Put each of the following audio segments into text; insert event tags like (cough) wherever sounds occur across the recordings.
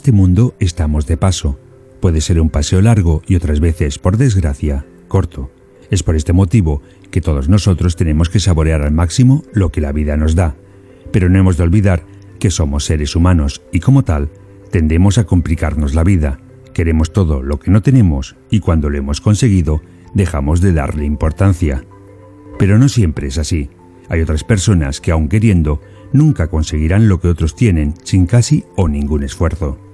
Este mundo estamos de paso. Puede ser un paseo largo y otras veces, por desgracia, corto. Es por este motivo que todos nosotros tenemos que saborear al máximo lo que la vida nos da. Pero no hemos de olvidar que somos seres humanos y como tal tendemos a complicarnos la vida. Queremos todo lo que no tenemos y cuando lo hemos conseguido dejamos de darle importancia. Pero no siempre es así. Hay otras personas que aun queriendo nunca conseguirán lo que otros tienen sin casi o ningún esfuerzo.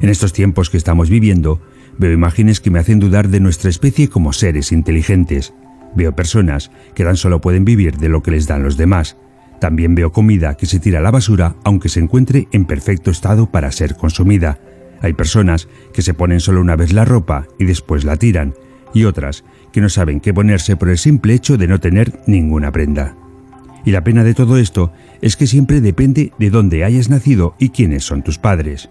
En estos tiempos que estamos viviendo, veo imágenes que me hacen dudar de nuestra especie como seres inteligentes. Veo personas que tan solo pueden vivir de lo que les dan los demás. También veo comida que se tira a la basura aunque se encuentre en perfecto estado para ser consumida. Hay personas que se ponen solo una vez la ropa y después la tiran, y otras que no saben qué ponerse por el simple hecho de no tener ninguna prenda. Y la pena de todo esto es que siempre depende de dónde hayas nacido y quiénes son tus padres.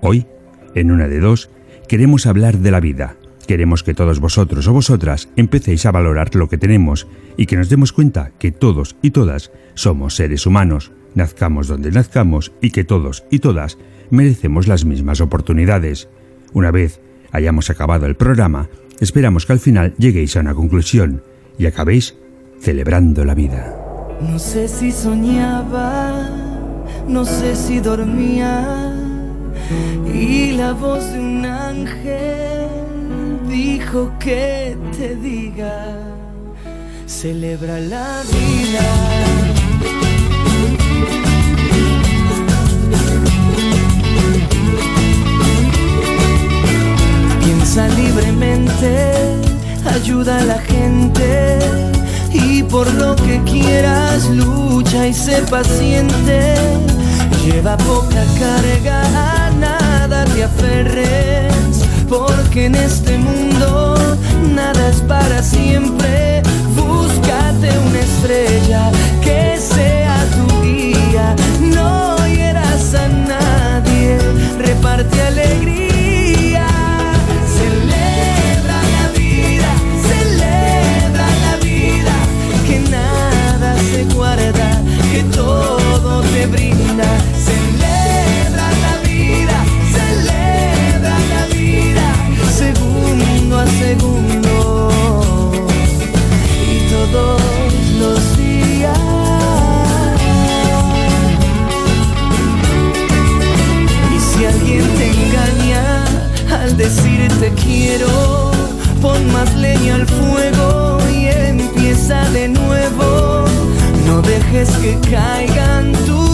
Hoy, en una de dos, queremos hablar de la vida. Queremos que todos vosotros o vosotras empecéis a valorar lo que tenemos y que nos demos cuenta que todos y todas somos seres humanos, nazcamos donde nazcamos y que todos y todas merecemos las mismas oportunidades. Una vez hayamos acabado el programa, esperamos que al final lleguéis a una conclusión y acabéis celebrando la vida. No sé si soñaba, no sé si dormía. Y la voz de un ángel dijo que te diga, celebra la vida. Piensa libremente, ayuda a la gente y por lo que quieras lucha y sé paciente. Lleva poca carga, nada te aferres, porque en este mundo nada es para siempre. Búscate una estrella que sea tu guía, no hieras a nadie, reparte alegría. Celebra la vida, celebra la vida, que nada se guarda, que todo te brinda. Y todos los días. Y si alguien te engaña al decirte quiero, pon más leña al fuego y empieza de nuevo. No dejes que caigan tus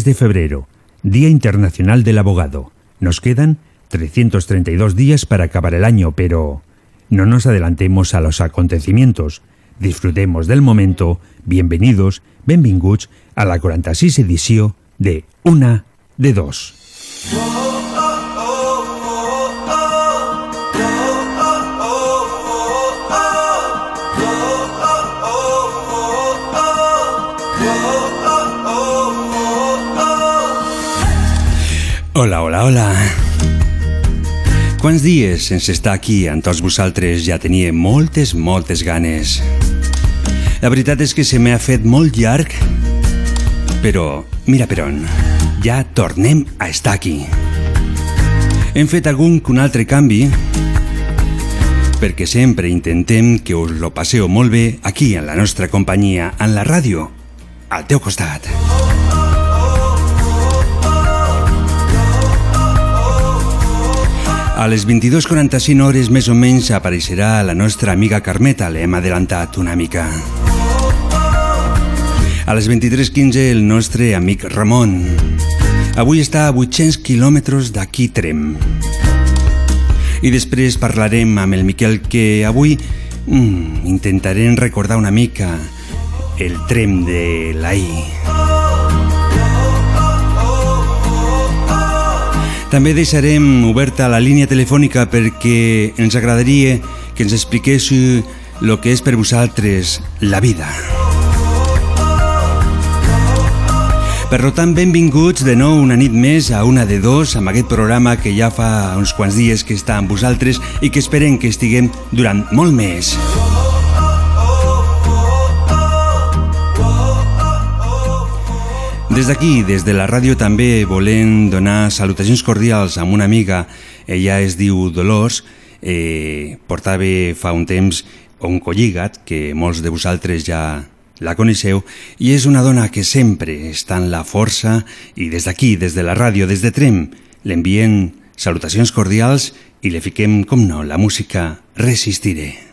3 de febrero, Día Internacional del Abogado. Nos quedan 332 días para acabar el año, pero no nos adelantemos a los acontecimientos. Disfrutemos del momento. Bienvenidos, benvinguts a la 46 edició de Una de Dos. Hola, hola, hola. Quants dies sense estar aquí amb tots vosaltres ja tenia moltes, moltes ganes. La veritat és que se m'ha fet molt llarg, però mira per on, ja tornem a estar aquí. Hem fet algun que un altre canvi, perquè sempre intentem que us lo passeu molt bé aquí en la nostra companyia, en la ràdio, al teu costat. A les 22.45 hores més o menys apareixerà la nostra amiga Carmeta, l'hem adelantat una mica. A les 23.15 el nostre amic Ramon. Avui està a 800 quilòmetres d'aquí Trem. I després parlarem amb el Miquel que avui mm, intentarem recordar una mica el Trem de l'Aí. També deixarem oberta la línia telefònica perquè ens agradaria que ens expliquéssiu el que és per vosaltres la vida. Per tant, benvinguts de nou una nit més a una de dos amb aquest programa que ja fa uns quants dies que està amb vosaltres i que esperem que estiguem durant molt més. Des d'aquí, des de la ràdio, també volem donar salutacions cordials a una amiga. Ella es diu Dolors, eh, portava fa un temps un colligat, que molts de vosaltres ja la coneixeu, i és una dona que sempre està en la força i des d'aquí, des de la ràdio, des de Trem, l'enviem salutacions cordials i le fiquem, com no, la música. Resistiré,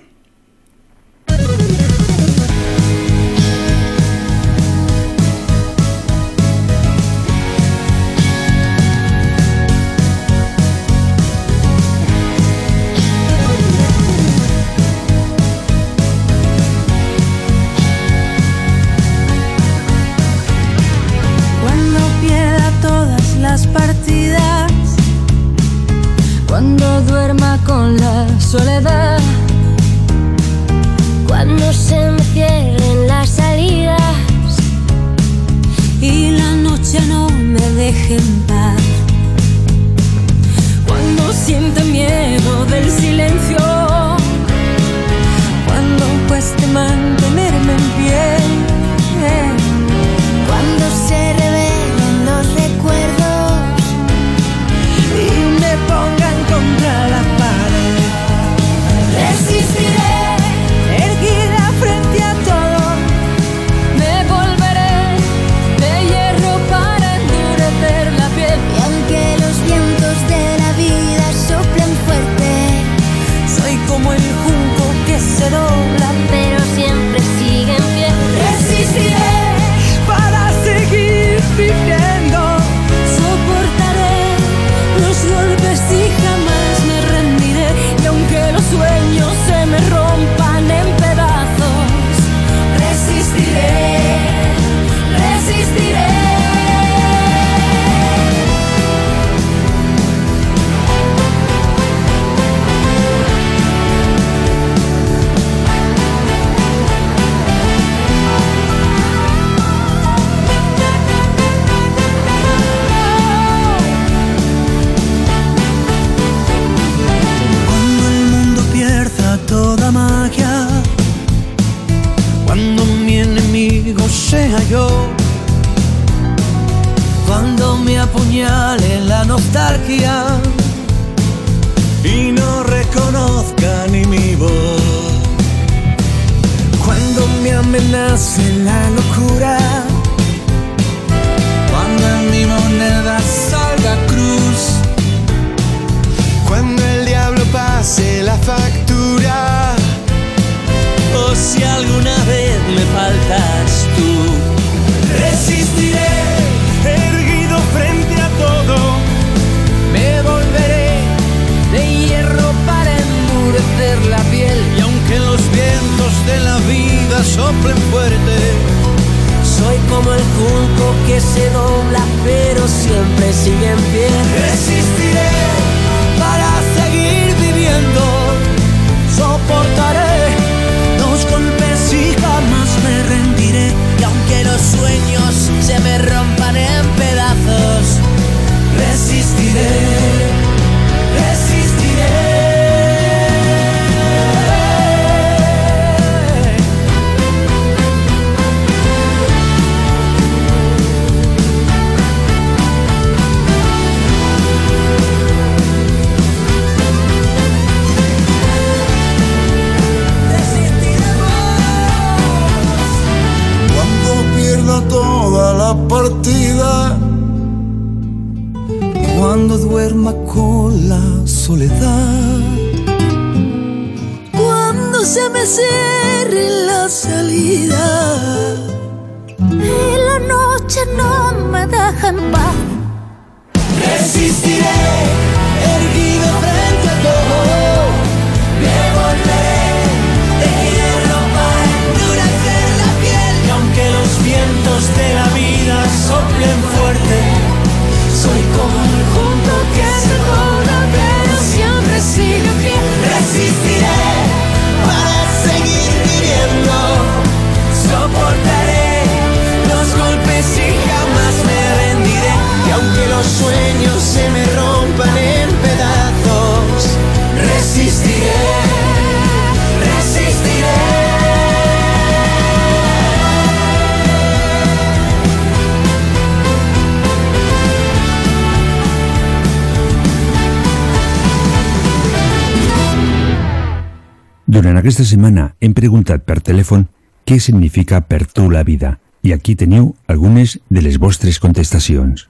aquesta setmana hem preguntat per telèfon què significa per tu la vida i aquí teniu algunes de les vostres contestacions.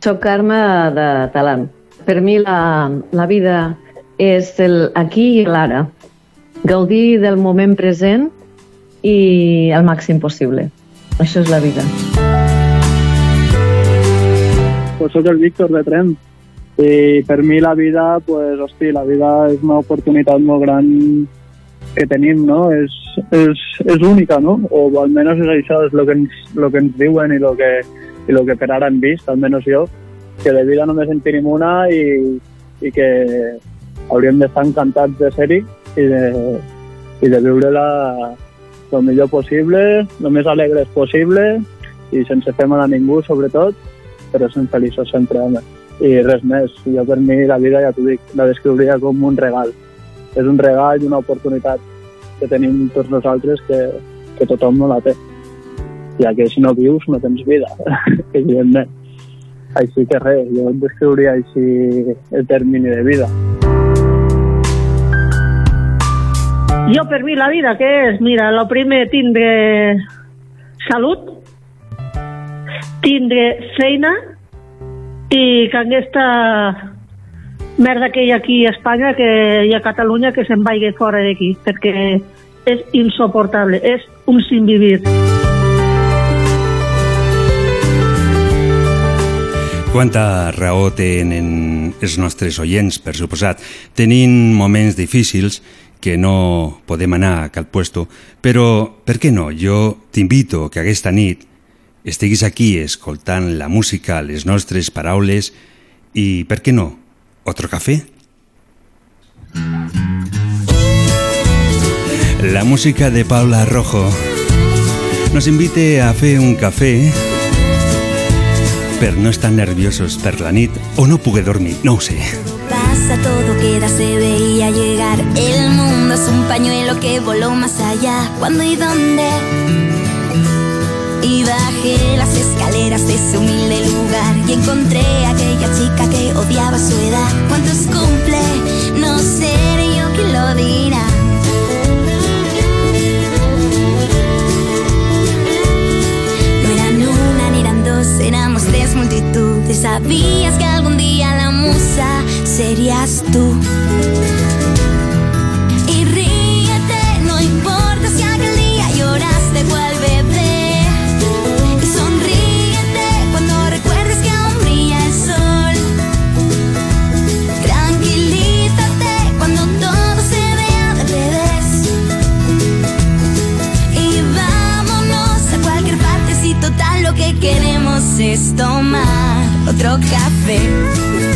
Soc Carme de Talant. Per mi la, la vida és el aquí i l'ara. Gaudir del moment present i el màxim possible. Això és la vida. Pues soc el Víctor de Trem i per mi la vida, pues, hosti, la vida és una oportunitat molt gran que tenim, no? És, és, és única, no? O almenys és això, és el que ens, lo que ens diuen i el que, i lo que per ara hem vist, almenys jo, que de vida només en tenim una i, i que hauríem d'estar encantats de ser-hi i de, i de viure-la el millor possible, el més alegres possible i sense fer mal a ningú, sobretot, però sent feliços sempre, home. I res més. Jo per mi la vida, ja t'ho dic, la descriuria com un regal. És un regal i una oportunitat que tenim tots nosaltres que, que tothom no la té. Ja que si no vius no tens vida, (laughs) evidentment. Així que res, jo et descriuria així el termini de vida. Jo per mi la vida què és? Mira, el primer tindre salut, tindre feina i que aquesta merda que hi ha aquí a Espanya, que hi ha a Catalunya, que se'n vagi fora d'aquí, perquè és insoportable, és un sin vivir. Quanta raó tenen els nostres oients, per suposat. Tenint moments difícils, que no podem anar a cap puesto, però per què no? Jo t'invito que aquesta nit estiguis aquí escoltant la música, les nostres paraules i, per què no, otro cafè? La música de Paula Rojo nos invite a fer un cafè per no estar nerviosos per la nit o no poder dormir, no ho sé. Pasa todo queda, se veía llegar. El mundo es un pañuelo que voló más allá. ¿Cuándo y dónde? Y bajé las escaleras de ese humilde lugar y encontré a aquella chica que odiaba su edad. ¿Cuántos cumple? No seré yo quien lo dirá. No eran una ni eran dos, éramos tres multitudes. Sabías que algún día la musa serías tú. Es tomar otro café.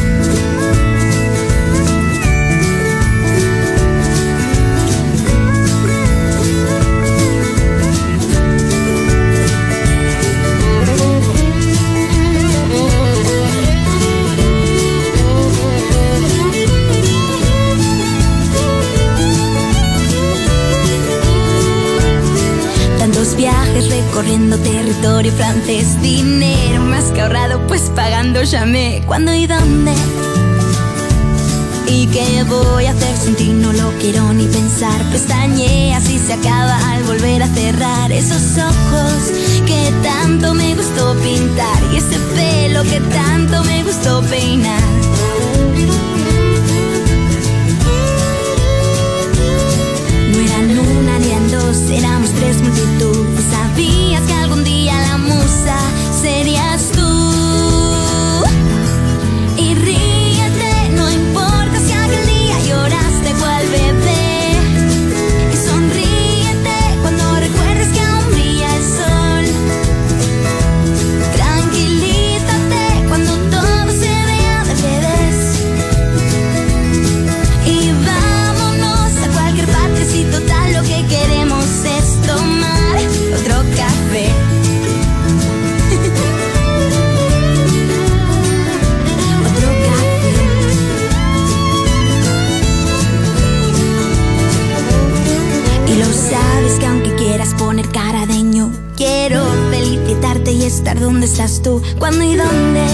Recorriendo territorio francés, dinero más que ahorrado, pues pagando llamé. ¿Cuándo y dónde? ¿Y qué voy a hacer sin ti? No lo quiero ni pensar. Pestañe, así se acaba al volver a cerrar esos ojos que tanto me gustó pintar y ese pelo que tanto me gustó peinar. No eran una ni dos, éramos tres multitudes. Sabías que algún estar donde estás tú. ¿Cuándo y dónde?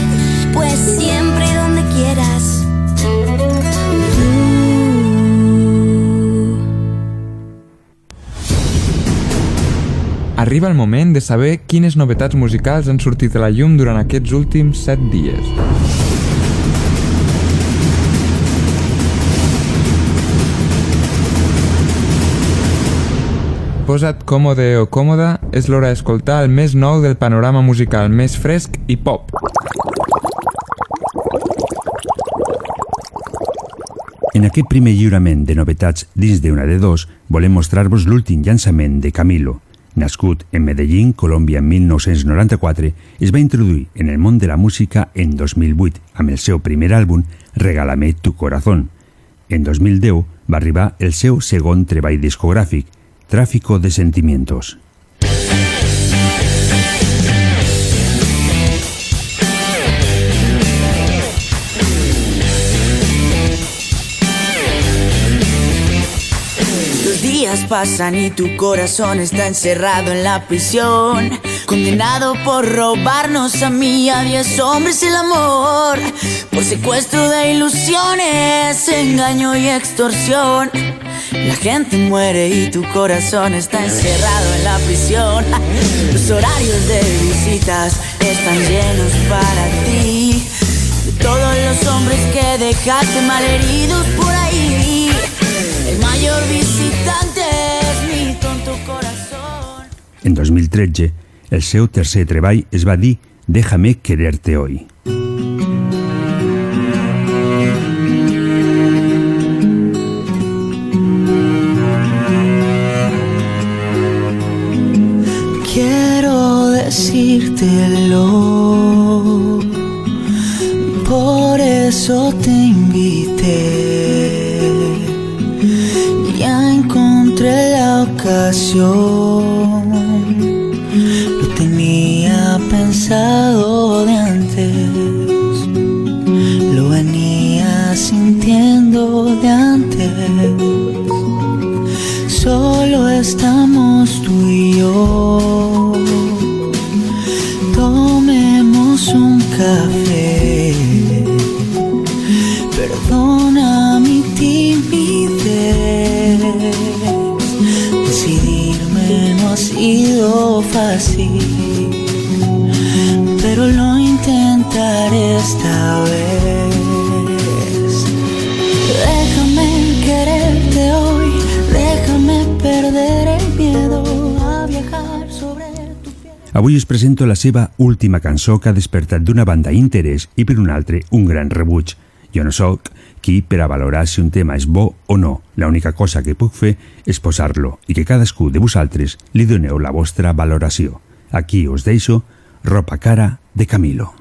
Pues siempre y donde quieras. Arriba el moment de saber quines novetats musicals han sortit a la llum durant aquests últims 7 dies. Posa't còmode o còmoda, és l'hora d'escoltar el més nou del panorama musical més fresc i pop. En aquest primer lliurament de novetats dins d'una de dos, volem mostrar-vos l'últim llançament de Camilo. Nascut en Medellín, Colòmbia, en 1994, es va introduir en el món de la música en 2008 amb el seu primer àlbum Regálame tu corazón. En 2010 va arribar el seu segon treball discogràfic, Tráfico de Sentimientos. Los días pasan y tu corazón está encerrado en la prisión. Condenado por robarnos a mí, a diez hombres el amor. Por secuestro de ilusiones, engaño y extorsión. La gente muere y tu corazón está encerrado en la prisión. (laughs) Los horarios de visitas están llenos para ti. De todos los hombres que dejaste malheridos por ahí. El mayor visitante es mi tonto corazón. En 2013, el seu tercer treball es va dir Déjame quererte hoy. Decírtelo, por eso te invité. Ya encontré la ocasión, lo tenía pensado de antes, lo venía sintiendo de antes. Solo estamos tú y yo. Perdona mi timidez. Decidirme no ha sido fácil. Pero lo intentaré esta vez. Avui us presento la seva última cançó que ha despertat d'una banda interès i per un altre un gran rebuig. Jo no sóc qui per a valorar si un tema és bo o no. L'única cosa que puc fer és posar-lo i que cadascú de vosaltres li doneu la vostra valoració. Aquí us deixo Ropa cara de Camilo.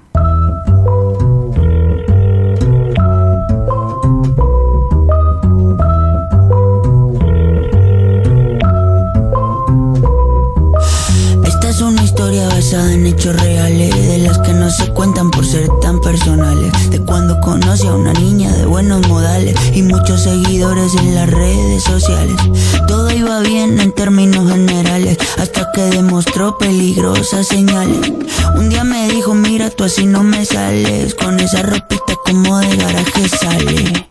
Basada en hechos reales, de las que no se cuentan por ser tan personales. De cuando conocí a una niña de buenos modales y muchos seguidores en las redes sociales. Todo iba bien en términos generales, hasta que demostró peligrosas señales. Un día me dijo, mira, tú así no me sales, con esa ropita como de garaje sale.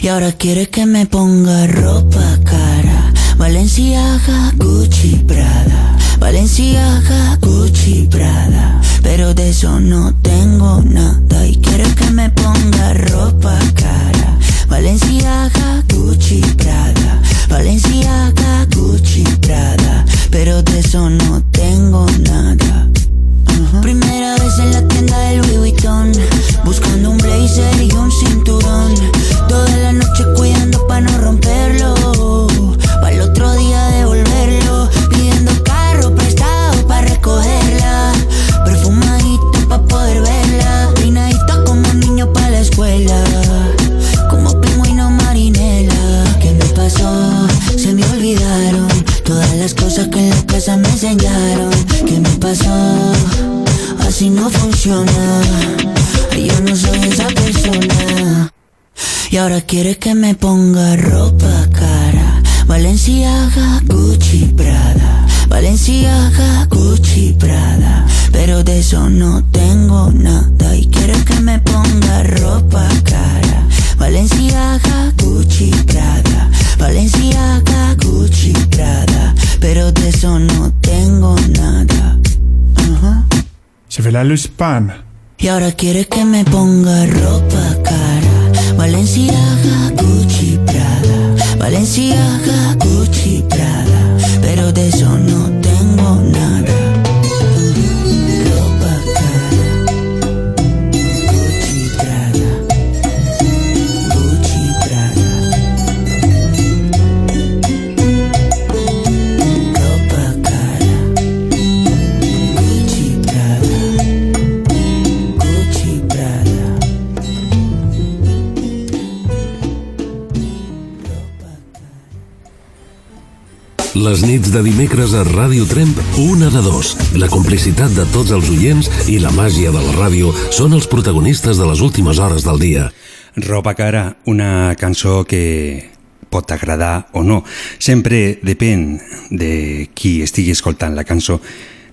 Y ahora quiere que me ponga ropa cara. Valenciaga, Gucci, Prada. Valenciaga, Gucci, Prada. Pero de eso no tengo nada. Y quiere que me ponga ropa cara. Valenciaga, Gucci, Prada. Valenciaga, Gucci, Prada. Pero de eso no tengo nada. Primera vez en la tienda del Louis Vuitton Buscando un blazer y un cinturón Toda la noche cuidando para no romperlo Se me olvidaron Todas las cosas que en la casa me enseñaron. ¿Qué me pasó? Así no funciona. Yo no soy esa persona. Y ahora quiere que me ponga ropa cara. Valenciaga, Gucci, Prada. Valenciaga, Gucci, Prada. Pero de eso no tengo nada Y ahora quiere que me ponga ropa cara. Valenciaga, Gucci, Prada. Valenciaga, Gucci, Les nits de dimecres a Ràdio Tremp, una de dos. La complicitat de tots els oients i la màgia de la ràdio són els protagonistes de les últimes hores del dia. Ropa cara, una cançó que pot agradar o no. Sempre depèn de qui estigui escoltant la cançó.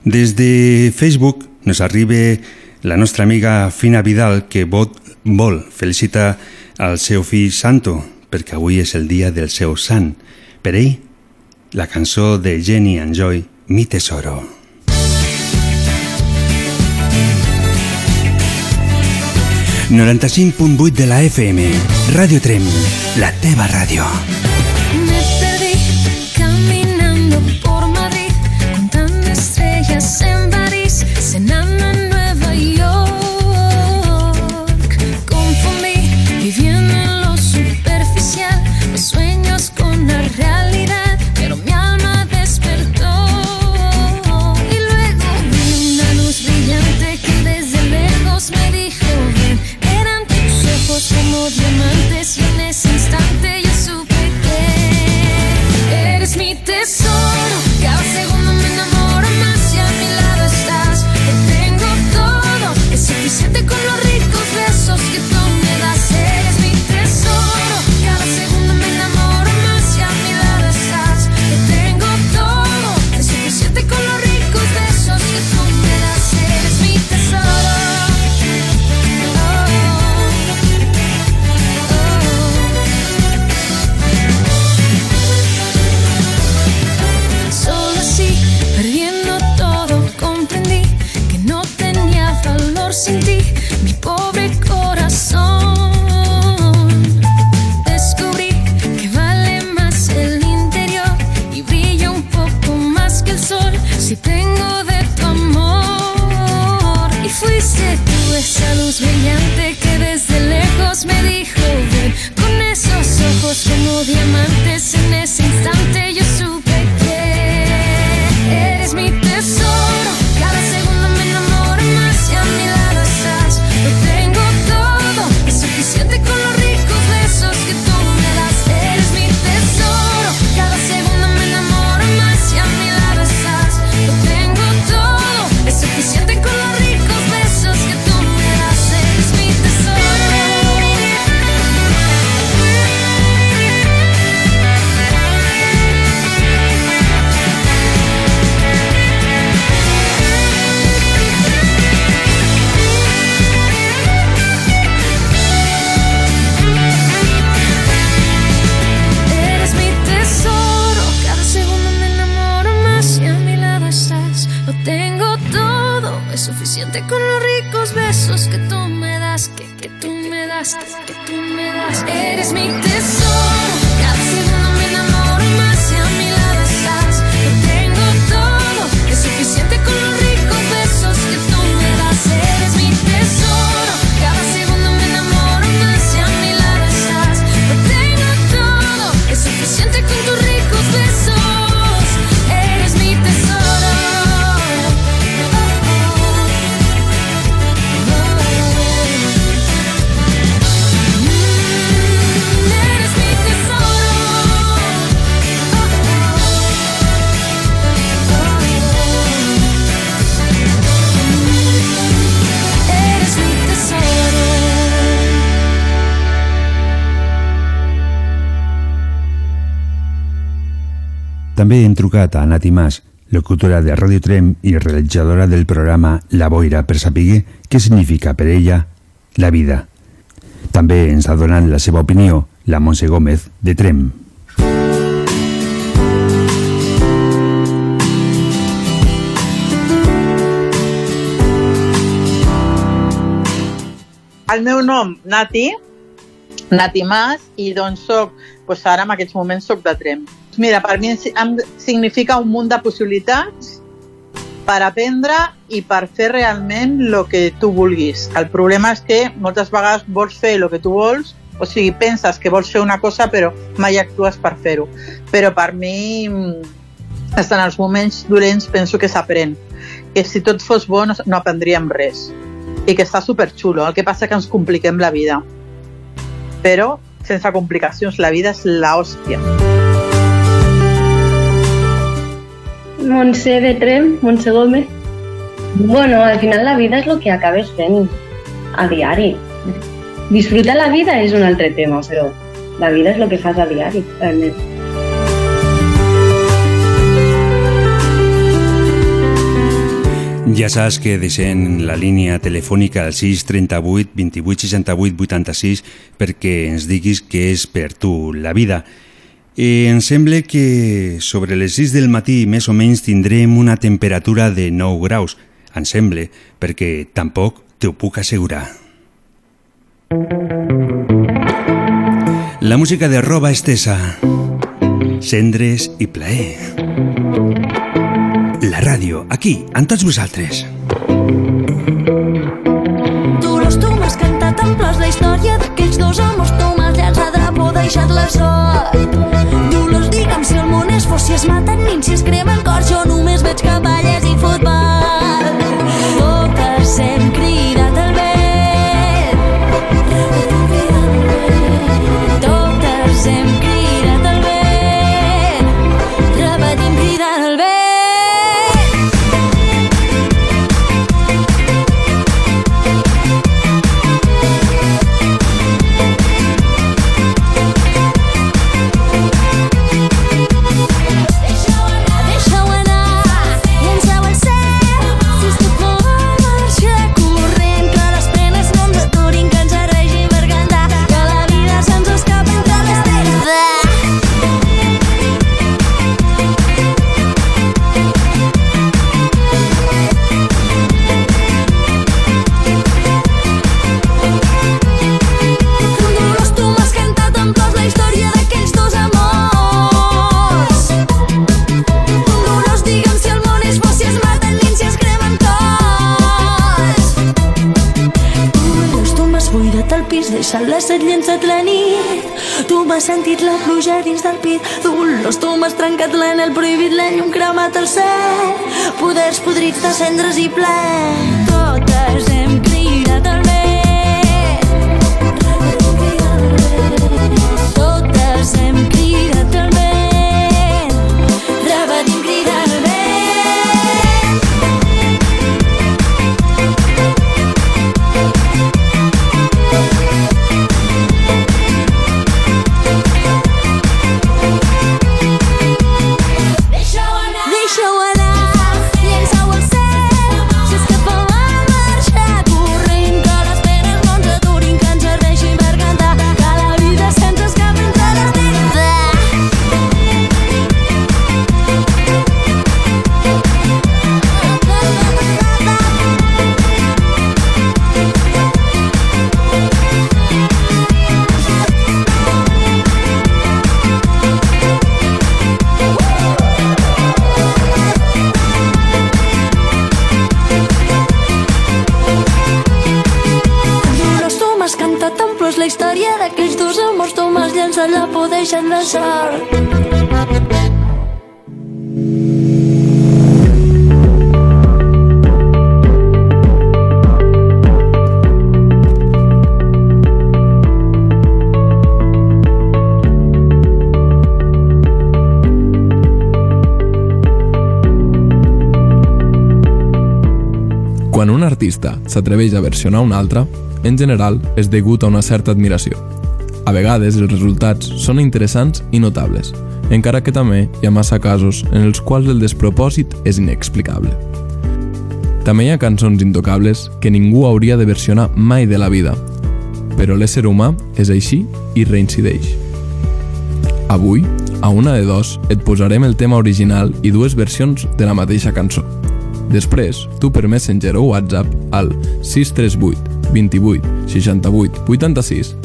Des de Facebook nos arriba la nostra amiga Fina Vidal que vol, vol felicitar al seu fill Santo perquè avui és el dia del seu sant. Per ell, la cançó de Jenny and Joy, Mi Tesoro. ...95.8 de la FM... Radio Trem... ...la teva ràdio... brillante que desde lejos me dijo ven con esos ojos como diamantes en ese instante yo supe trucat a Nati Mas, locutora de Radio Trem i realitzadora del programa La Boira per saber què significa per ella la vida. També ens ha donat la seva opinió la Montse Gómez de Trem. El meu nom, Nati, Nati Mas, i doncs soc, doncs ara en aquests moments soc de Trem. Mira, per mi em significa un munt de possibilitats per aprendre i per fer realment el que tu vulguis. El problema és que moltes vegades vols fer el que tu vols, o sigui, penses que vols fer una cosa però mai actues per fer-ho. Però per mi, en els moments dolents penso que s'aprèn. Que si tot fos bo no, no aprendríem res. I que està superxulo. El que passa que ens compliquem la vida. Però sense complicacions, la vida és la hòstia. Montse de Trem, Montse Gómez. Bueno, al final la vida és el que acabes fent a diari. Disfrutar la vida és un altre tema, però la vida és el que fas a diari, realment. Ja saps que deixem la línia telefònica al 638 28 68 86 perquè ens diguis què és per tu la vida. I em sembla que sobre les 6 del matí més o menys tindrem una temperatura de 9 graus. Em sembla, perquè tampoc t'ho puc assegurar. La música de roba estesa, cendres i plaer. La ràdio, aquí, amb tots vosaltres. Tu m'has cantat en plors la història d'aquells dos llançat drapó, deixat la sort. Dolors, digue'm si el món és fos, si es maten nins, si es cremen cors, jo només veig cavalles i futbol. Sentit la pluja dins del pit. Dolors, tu m'has trencat l'anel prohibit, la llum cremat al cel. Poders podrits de cendres i ple. Totes hem artista s'atreveix a versionar un altre, en general és degut a una certa admiració. A vegades els resultats són interessants i notables, encara que també hi ha massa casos en els quals el despropòsit és inexplicable. També hi ha cançons intocables que ningú hauria de versionar mai de la vida, però l'ésser humà és així i reincideix. Avui, a una de dos, et posarem el tema original i dues versions de la mateixa cançó. Després, tu per Messenger o WhatsApp al 638 28 68 86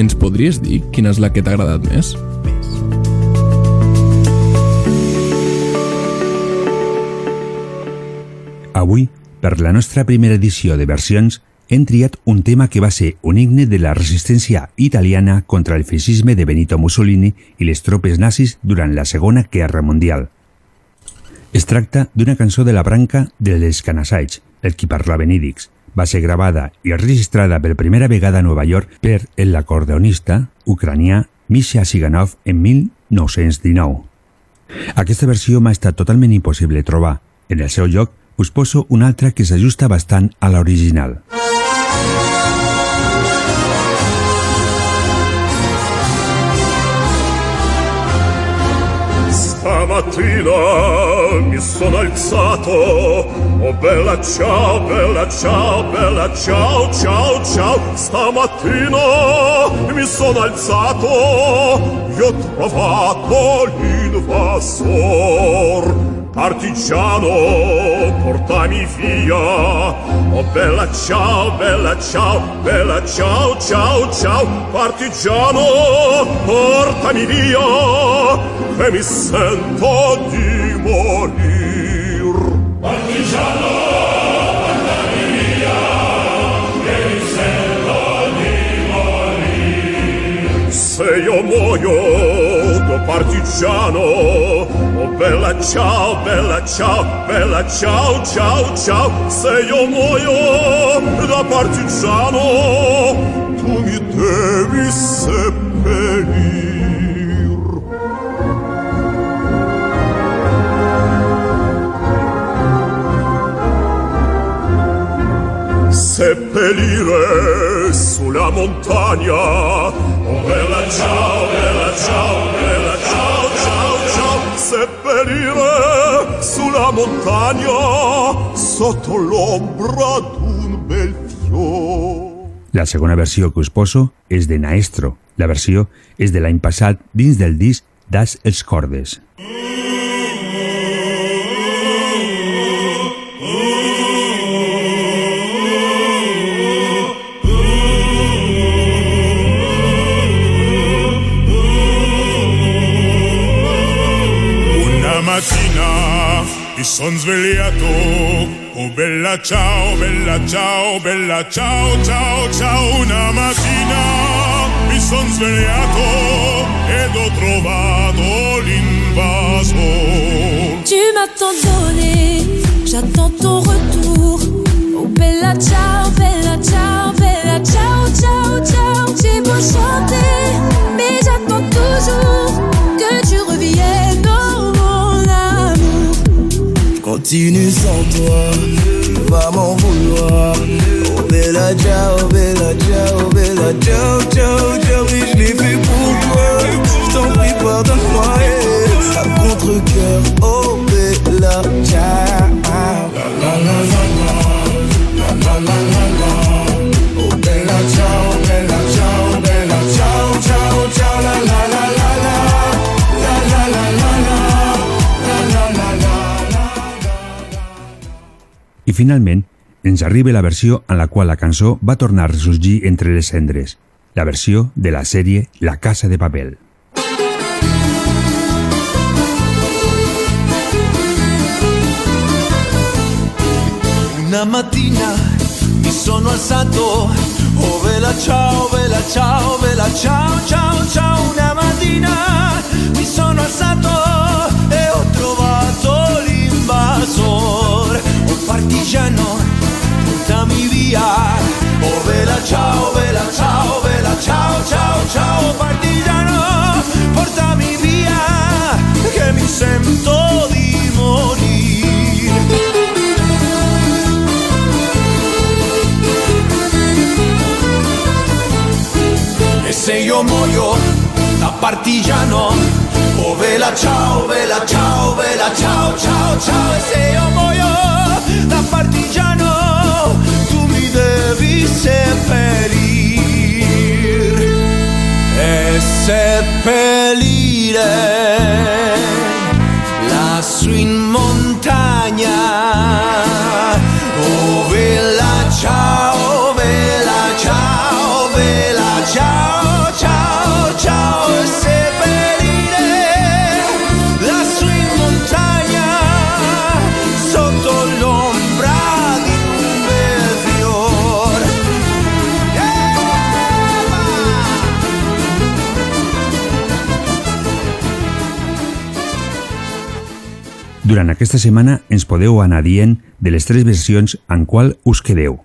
ens podries dir quina és la que t'ha agradat més? Avui, per la nostra primera edició de versions, hem triat un tema que va ser un himne de la resistència italiana contra el feixisme de Benito Mussolini i les tropes nazis durant la Segona Guerra Mundial. Es tracta d'una cançó de la branca dels Canasaigs, el qui parlava en. Va ser gravada i registrada per primera vegada a Nova York per l'acordeonista ucranià Misha Siganov en 1919. Aquesta versió m'ha estat totalment impossible trobar. En el seu lloc us poso una altra que s'ajusta bastant a l'original. Mattina mi sono alzato Oh bella ciao, bella ciao, bella ciao, ciao, ciao Stamattina mi sono alzato Io ho trovato l'invasor Partigiano, portami via. Oh bella ciao, bella ciao, bella ciao, ciao, ciao. Partigiano, portami via Che mi sento di morir. Partigiano, portami via Che mi sento di morir. Se io muoio da partigiano. Oh bella ciao, bella ciao, bella ciao, ciao, ciao. Se io muoio da partigiano Tu mi devi seppellir Seppellire sulla montagna Oh bella ciao, bella ciao, bella ciao, ciao, ciao Seppellire sulla montagna Sotto l'ombra d'un bel fiore La segona versió que us poso és de Naestro. La versió és de l'any passat dins del disc Das els Cordes. Una mattina mi son svegliato Oh bella ciao, bella ciao, bella ciao, ciao, ciao Una mattina mi son svegliato Ed ho trovato l'invasor Tu m'as tant donné, j'attends ton retour. Oh bella ciao, bella ciao, bella ciao, ciao, ciao. J'ai beau chanter, mais j'attends toujours que tu reviennes, oh. Continue sans toi, tu vas m'en vouloir. Oh bella ciao, bella ciao, bella ciao, ciao, ciao. Oui, je l'ai fait pour toi. Je t'en prie, pardonne-moi. À contre-cœur, oh bella ciao. La la la la la, la la la la I finalment, ens arriba la versió en la qual la cançó va tornar a ressorgir entre les cendres, la versió de la sèrie La Casa de Papel. Una mattina mi sono alzato, oh bella ciao, bella ciao, bella ciao, ciao, ciao. Una mattina mi sono alzato e ho trovato l'invasor. Partigiano, portami via. Oh bella ciao, bella ciao, bella ciao, ciao, ciao. Partigiano, portami via, che mi sento di morire. E se io muoio partigiano. Oh vela ciao, vela ciao, vela ciao, ciao, ciao. E se io muoio da partigiano, tu mi devi seppellir e seppellire lassù in montagna. Oh vela ciao, Durant aquesta setmana ens podeu anar dient de les tres versions en qual us quedeu.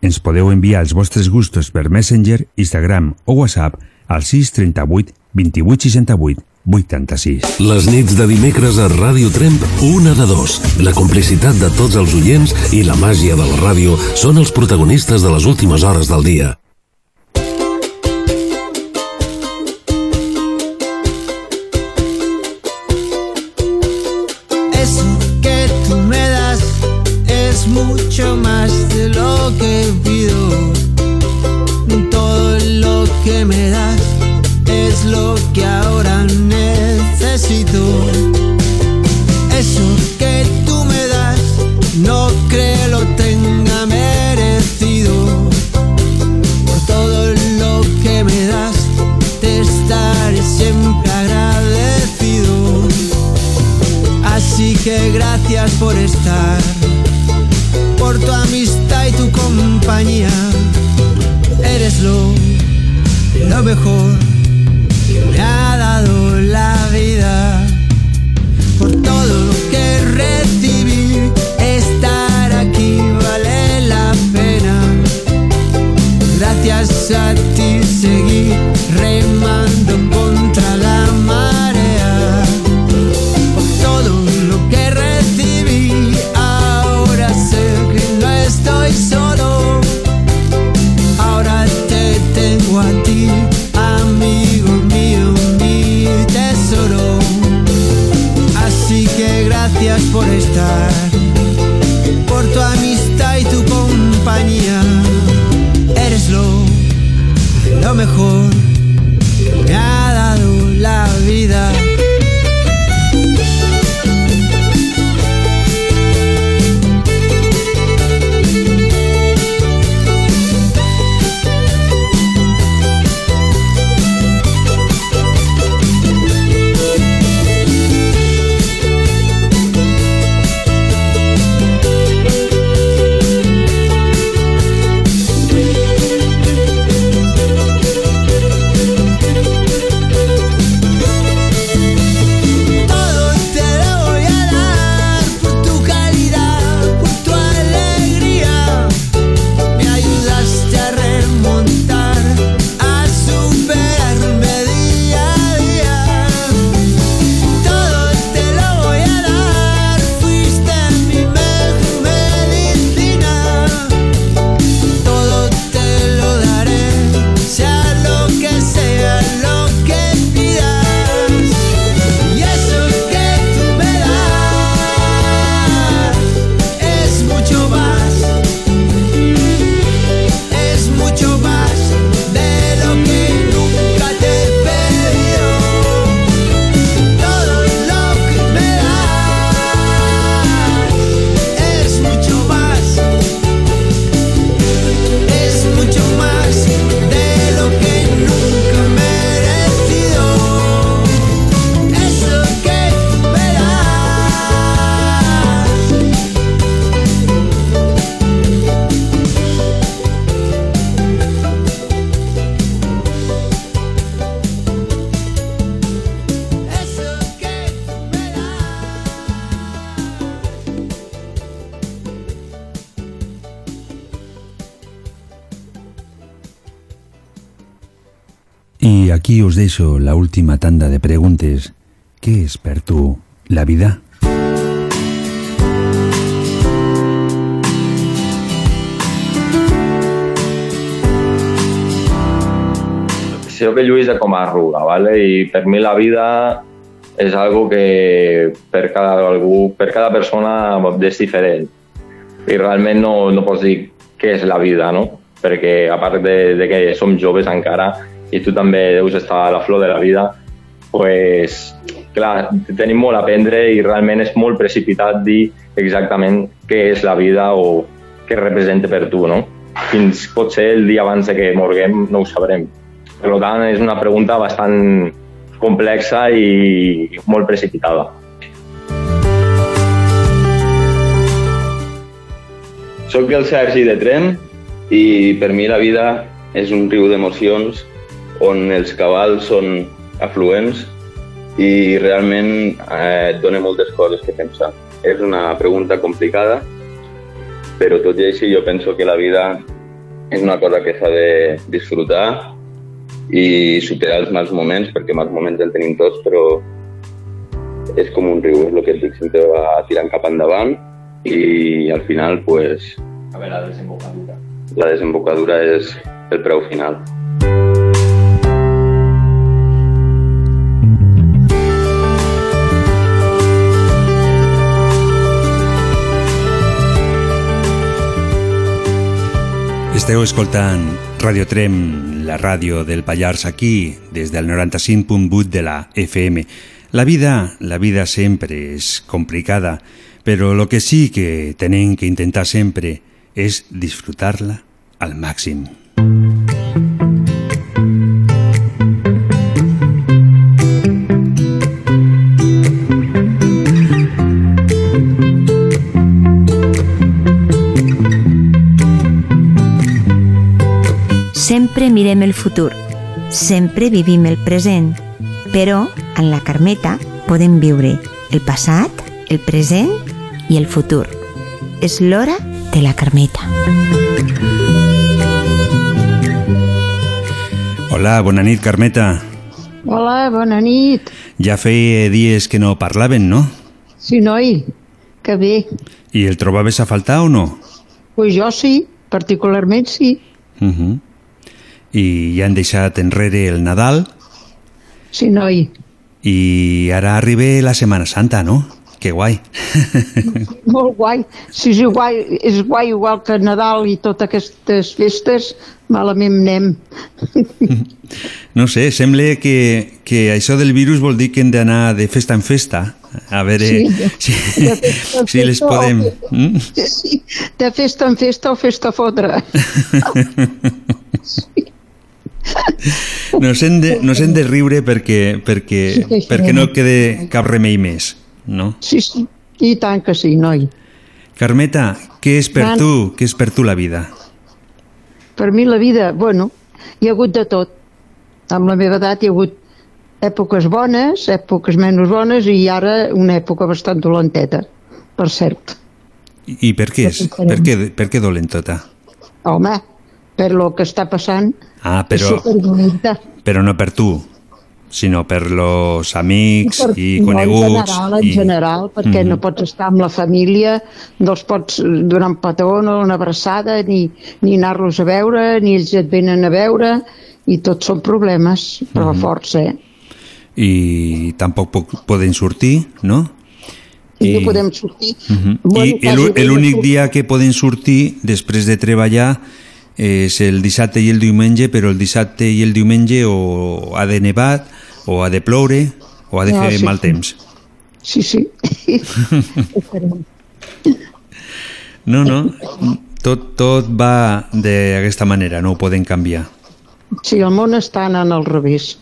Ens podeu enviar els vostres gustos per Messenger, Instagram o WhatsApp al 638 28 68 86. Les nits de dimecres a Ràdio Tremp, una de dos. La complicitat de tots els oients i la màgia de la ràdio són els protagonistes de les últimes hores del dia. Gracias por estar, por tu amistad y tu compañía. Eres lo, lo mejor que me ha dado la vida. Por todo lo que recibí, estar aquí vale la pena. Gracias a ti seguí remando Eres lo, lo mejor que me ha dado la vida. Os deixo la última tanda de preguntes. ¿Qué es per tu la vida? sé, que Lluís de com a arruga, ¿vale? i per mi la vida és algo que per cada, algú, per cada persona és diferent i realment no, no pots dir què és la vida, no? Perquè a part de, de que som joves encara i tu també deus estar a la flor de la vida, pues, clar, tenim molt a aprendre i realment és molt precipitat dir exactament què és la vida o què representa per tu, no? Fins potser el dia abans que morguem no ho sabrem. Per tant, és una pregunta bastant complexa i molt precipitada. Soc el Sergi de Trem i per mi la vida és un riu d'emocions on els cabals són afluents i realment eh, et dona moltes coses que pensar. És una pregunta complicada, però tot i així jo penso que la vida és una cosa que s'ha de disfrutar i superar els mals moments, perquè mals moments en tenim tots, però és com un riu, és el que et dic, sempre va tirant cap endavant i al final, pues, A veure, la desembocadura. la desembocadura és el preu final. Esteu escoltant Radio Trem, la ràdio del Pallars aquí, des del 95.8 de la FM. La vida, la vida sempre és complicada, però lo que sí que tenem que intentar sempre és disfrutar-la al màxim. Sempre mirem el futur, sempre vivim el present, però en la Carmeta podem viure el passat, el present i el futur. És l'hora de la Carmeta. Hola, bona nit, Carmeta. Hola, bona nit. Ja feia dies que no parlaven, no? Sí, noi, que bé. I el trobaves a faltar o no? Pues jo sí, particularment sí. Uh -huh. I ja han deixat enrere el Nadal Sí, noi. i ara arriba la Setmana Santa, no? Que guai. (laughs) Molt guai. Sí, sí, guai. És guai igual que Nadal i totes aquestes festes, malament anem. (laughs) No sé, sembla que, que això del virus vol dir que hem d'anar de festa en festa. A veure Sí, si, de festa (laughs) si les festa podem... Mm? Sí, de festa en festa o festa fotre. Nos hem de, nos hem de riure perquè, perquè, Sí perquè no quede cap remei més, no? Sí, sí. I tant que sí, noi. Carmeta, què és per Tant. tu, què és per tu la vida? Per mi la vida, bueno, hi ha hagut de tot. Amb la meva edat hi ha hagut èpoques bones, èpoques menys bones i ara una època bastant dolenteta, per cert. I per què és? Per què, per què dolentota? Home, per lo que està passant, Ah, però, però no per tu, sinó per los amics Per- i no, coneguts. En general, en i... general, perquè Mhm. no pots estar amb la família, no els pots donar un petó, no una abraçada, ni, ni anar-los a veure, ni ells et venen a veure, i tots són problemes, però Mhm. forts, eh? I tampoc puc, poden sortir, no? I no podem sortir. Mhm. Bueno, I l'únic no dia que poden sortir després de treballar és el dissabte i el diumenge, però el dissabte i el diumenge o ha de nevar, o ha de ploure, o ha de Ah, fer sí, mal temps. Sí, sí. (laughs) No, no, tot, tot va d'aquesta manera, no ho poden canviar. sí, el món està anant al revés.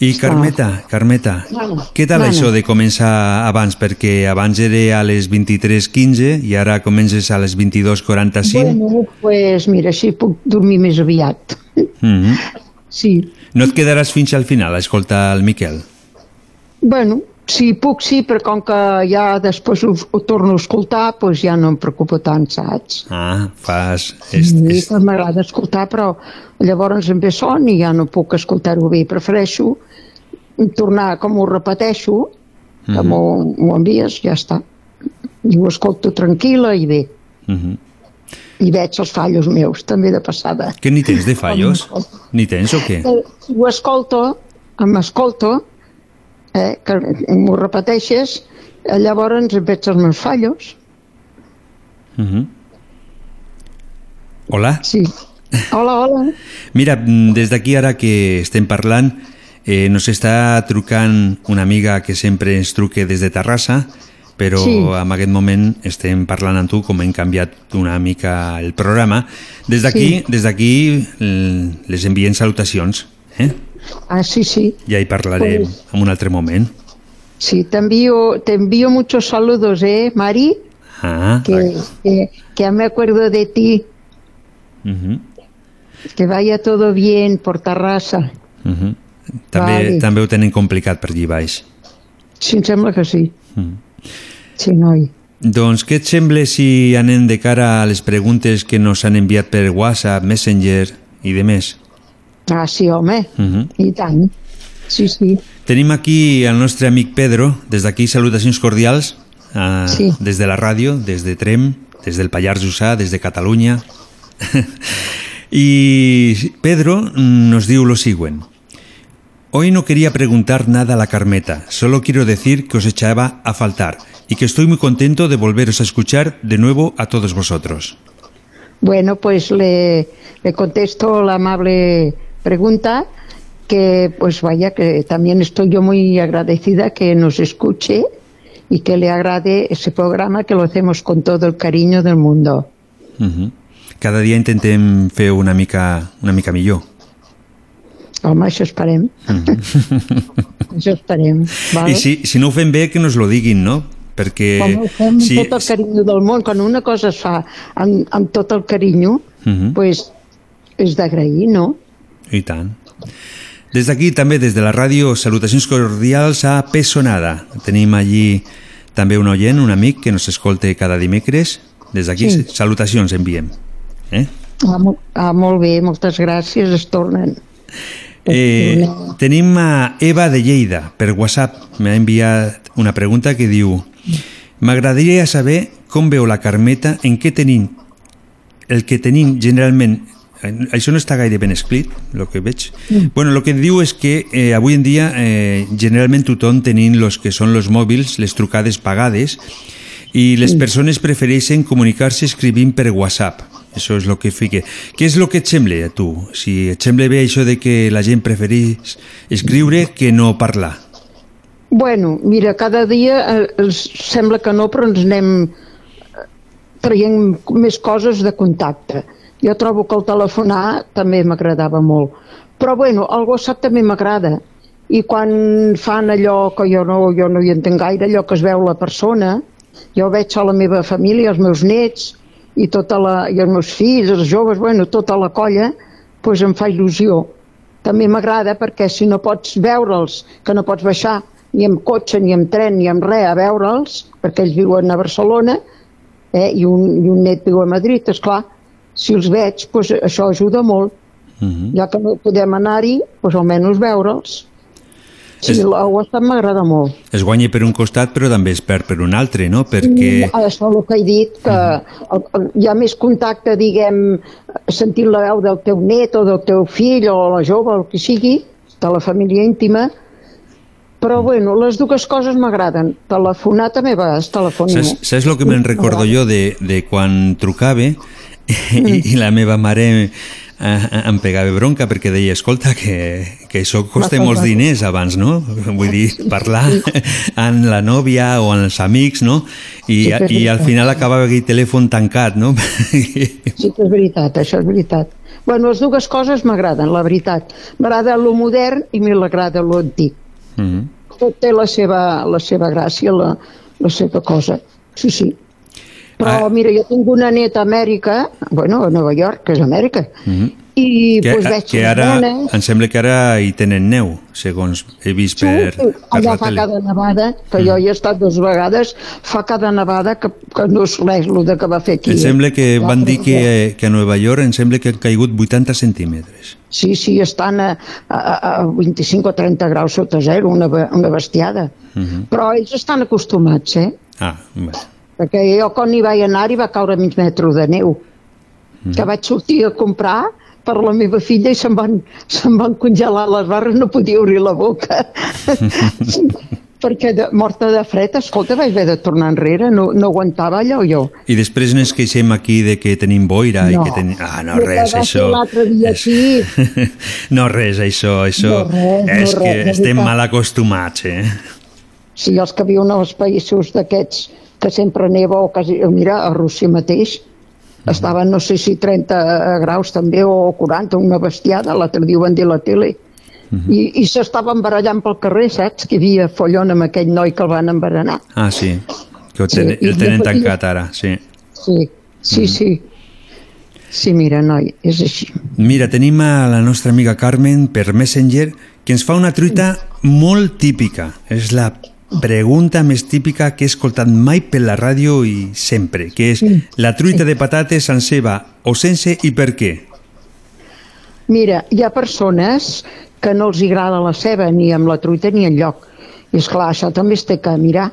I Carmeta, Carmeta, Bueno, què tal bueno. això de començar abans? Perquè abans era a les 23.15 i ara comences a les 22.45. Bueno, pues mira, així puc dormir més aviat. Mhm. Sí. No et quedaràs fins al final a escoltar el Miquel? Bueno, si puc sí, però com que ja després ho, ho torno a escoltar, doncs ja no em preocupa tant, saps? Ah, fas... És, Sí, és, m'agrada escoltar, però llavors em ve son i ja no puc escoltar-ho bé. Prefereixo tornar, com ho repeteixo, que m'ho m'ho envies, ja està. I ho escolto tranquil·la i bé. Mhm. I veig els fallos meus, també de passada. Que ni tens de fallos? Ni tens o què? Eh, Ho escolto, m'escolto, eh, que m'ho repeteixes, eh, llavors veig els meus fallos. Mhm. Hola? Sí. Hola, hola. (laughs) Mira, des d'aquí ara que estem parlant, eh, nos està trucant una amiga que sempre ens truque des de Terrassa, però Sí. en aquest moment estem parlant amb tu com hem canviat una mica el programa. Des d'aquí, Sí. des d'aquí les enviem salutacions. Eh? Ah, sí, sí. Ja hi parlarem Pues- en un altre moment. Sí, te envío, te envío muchos saludos, ¿eh, Mari? Ah, Que, que, que ya me acuerdo de ti. mhm, Que vaya todo bien por Terrassa. mhm. També, Vale. també ho tenen complicat per allí baix. Sí, em sembla que sí. Mhm. Sí, noi. Doncs què et sembla si anem de cara a les preguntes que nos han enviat per WhatsApp, Messenger i de més? Ah, sí, home. Mhm. I tant. Sí, sí. Tenim aquí el nostre amic Pedro, des d'aquí salutacions cordials, eh, Sí. des de la ràdio, des de Trem, des del Pallars Jussà, des de Catalunya. (laughs) y Pedro nos diu lo siguiente. Hoy no quería preguntar nada a la Carmeta, solo quiero decir que os echaba a faltar y que estoy muy contento de volveros a escuchar de nuevo a todos vosotros. Bueno, pues le, le contesto la amable pregunta que pues vaya que también estoy yo muy agradecida que nos escuche y que le agrade ese programa que lo hacemos con todo el cariño del mundo. Mhm. Cada dia intentem fer una mica, una mica millor. Home, això esperem, (laughs) això esperem. Val? I si, si no ho fem bé, que nos lo diguin, no? Perquè... Com ho fem si, tot el carinyo del món, quan una cosa es fa amb, amb tot el carinyo, Mhm. pues, és d'agrair, no? I tant. Des d'aquí també, des de la ràdio, salutacions cordials a Pessonada. Tenim allí també un oient, un amic que nos escolta cada dimecres. Des d'aquí Sí. salutacions enviem. Eh? Ah, ah, molt bé, moltes gràcies, es tornen. Eh, tenim a Eva de Lleida per WhatsApp. M'ha enviat una pregunta que diu M'agradaria saber com veu la Carmeta en què tenim el que tenim generalment això no està gaire ben escrit, el que veig. Mm. Bueno, el que diu és que eh, avui en dia eh, generalment tothom tenim los que són los mòbils, les trucades pagades, i les Mm. persones prefereixen comunicar-se escrivint per WhatsApp. Això és el que fique. Què és el que et sembla a tu? Si et sembla bé això de que la gent prefereix escriure que no parlar. Bueno, mira, cada dia eh, els sembla que no, però ens anem eh, traient més coses de contacte. Jo trobo que el telefonar també m'agradava molt. Però bueno, el WhatsApp també m'agrada. I quan fan allò que jo no, jo no hi entenc gaire, allò que es veu la persona, jo veig a la meva família, els meus nets i, tota la, i els meus fills, els joves, bueno, tota la colla, doncs em fa il·lusió. També m'agrada perquè si no pots veure'ls, que no pots baixar ni amb cotxe, ni amb tren, ni amb res a veure'ls, perquè ells viuen a Barcelona eh, i, un, i un net viu a Madrid, és clar, si els veig, doncs això ajuda molt. Mhm. Ja que no podem anar-hi, doncs almenys veure'ls. Sí, És- el WhatsApp m'agrada molt. Es guanya per un costat però també es perd per un altre, no? Perquè... Mm, Això és el que he dit, que el, el, hi ha més contacte, diguem, sentint la veu del teu net o del teu fill o la jove, el que sigui, de la família íntima, però bueno, les dues coses m'agraden. Telefonar també va, es telefona. Saps, saps el que me'n recordo jo de, de quan trucava (laughs) i, i la meva mare eh, em pegava bronca perquè deia, escolta, que, que això costa molts diners abans, no? Vull dir, parlar (laughs) amb la nòvia o amb els amics, no? I, Sí, i al final acabava aquell telèfon tancat, no? (laughs) Sí que és veritat, això és veritat. Bueno, les dues coses m'agraden, la veritat. M'agrada lo modern i m'agrada lo antic. Mhm. Tot té la seva, la seva gràcia, la, la seva cosa. Sí, sí. Però, mira, jo tinc una neta a Amèrica, bueno, a Nova York, que és Amèrica, Mhm. i que, pues, veig que ara, nenes, em sembla que ara hi tenen neu, segons he vist per, per allà fa tele. cada nevada, que jo hi he estat dues vegades, fa cada nevada que, que no res el de que va fer aquí. Em sembla que Ja, van però dir que, que a Nova York em sembla que han caigut 80 centímetres. Sí, sí, estan a, a, a 25 o 30 graus sota zero, una, una bestiada. Mhm. Però ells estan acostumats, eh? Ah, bé. Perquè jo quan hi vaig anar hi va caure mig metre de neu. que vaig sortir a comprar per la meva filla i se'm van, se'm van congelar les barres, no podia obrir la boca. (laughs) perquè de, morta de fred, escolta, vaig haver de tornar enrere, no, no aguantava allò jo. I després no ens queixem aquí de que tenim boira i No. que tenim... Ah, no, Jo res, això... dia (laughs) no, res, això, això... No, res, no, és res, que estem mal acostumats, eh? si els que viuen als països d'aquests que sempre neva o quasi... Mira, a Rússia mateix estaven, no sé si 30 graus també o 40, una bestiada, l'altre dia ho van dir a la tele. I, i s'estaven barallant pel carrer, saps? Que hi havia follon amb aquell noi que el van envenenar. Ah, sí, que ho Sí, ten, i el tenen tancat ara, sí. Sí, sí, sí. Sí, mira, noi, és així. Mira, tenim a la nostra amiga Carmen per Messenger que ens fa una truita molt típica. És la pregunta més típica que he escoltat mai per la ràdio i sempre, que és la truita de patates amb ceba o sense i per què? Mira, hi ha persones que no els agrada la ceba ni amb la truita ni en lloc. I és clar, això també es té que mirar.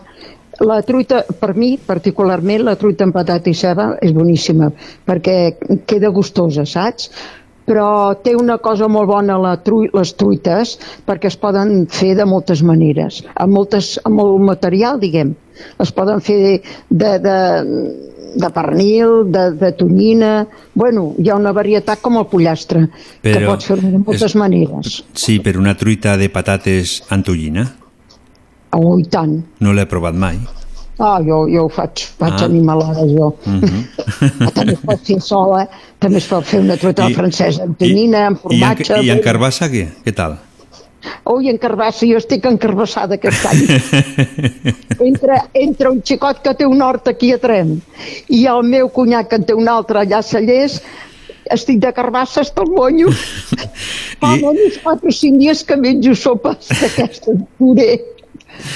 La truita, per mi, particularment, la truita amb patata i ceba és boníssima, perquè queda gustosa, saps? Però té una cosa molt bona la tru les truites, perquè es poden fer de moltes maneres, amb, moltes, amb molt material, diguem. Es poden fer de, de, de, de pernil, de, de tonyina... Bueno, hi ha una varietat com el pollastre, que Però pots fer de moltes és- maneres. Sí, per una truita de patates amb tonyina. Oh, i tant. No l'he provat mai. Ah, jo, jo ho faig, faig Ah. ah. animalades jo. Mhm. (laughs) També es pot fer sola, també es pot fer una truita I- francesa amb tonyina, amb I en, formatge... I en carbassa què? Què tal? Oh, i en carbassa, jo estic encarbassada aquest any. (laughs) entre, entre un xicot que té un hort aquí a Trem i el meu cunyat que en té un altre allà a Cellers, estic de carbassa hasta el monyo. (laughs) Fa I... uns 4 o 5 dies que menjo sopes d'aquestes puré.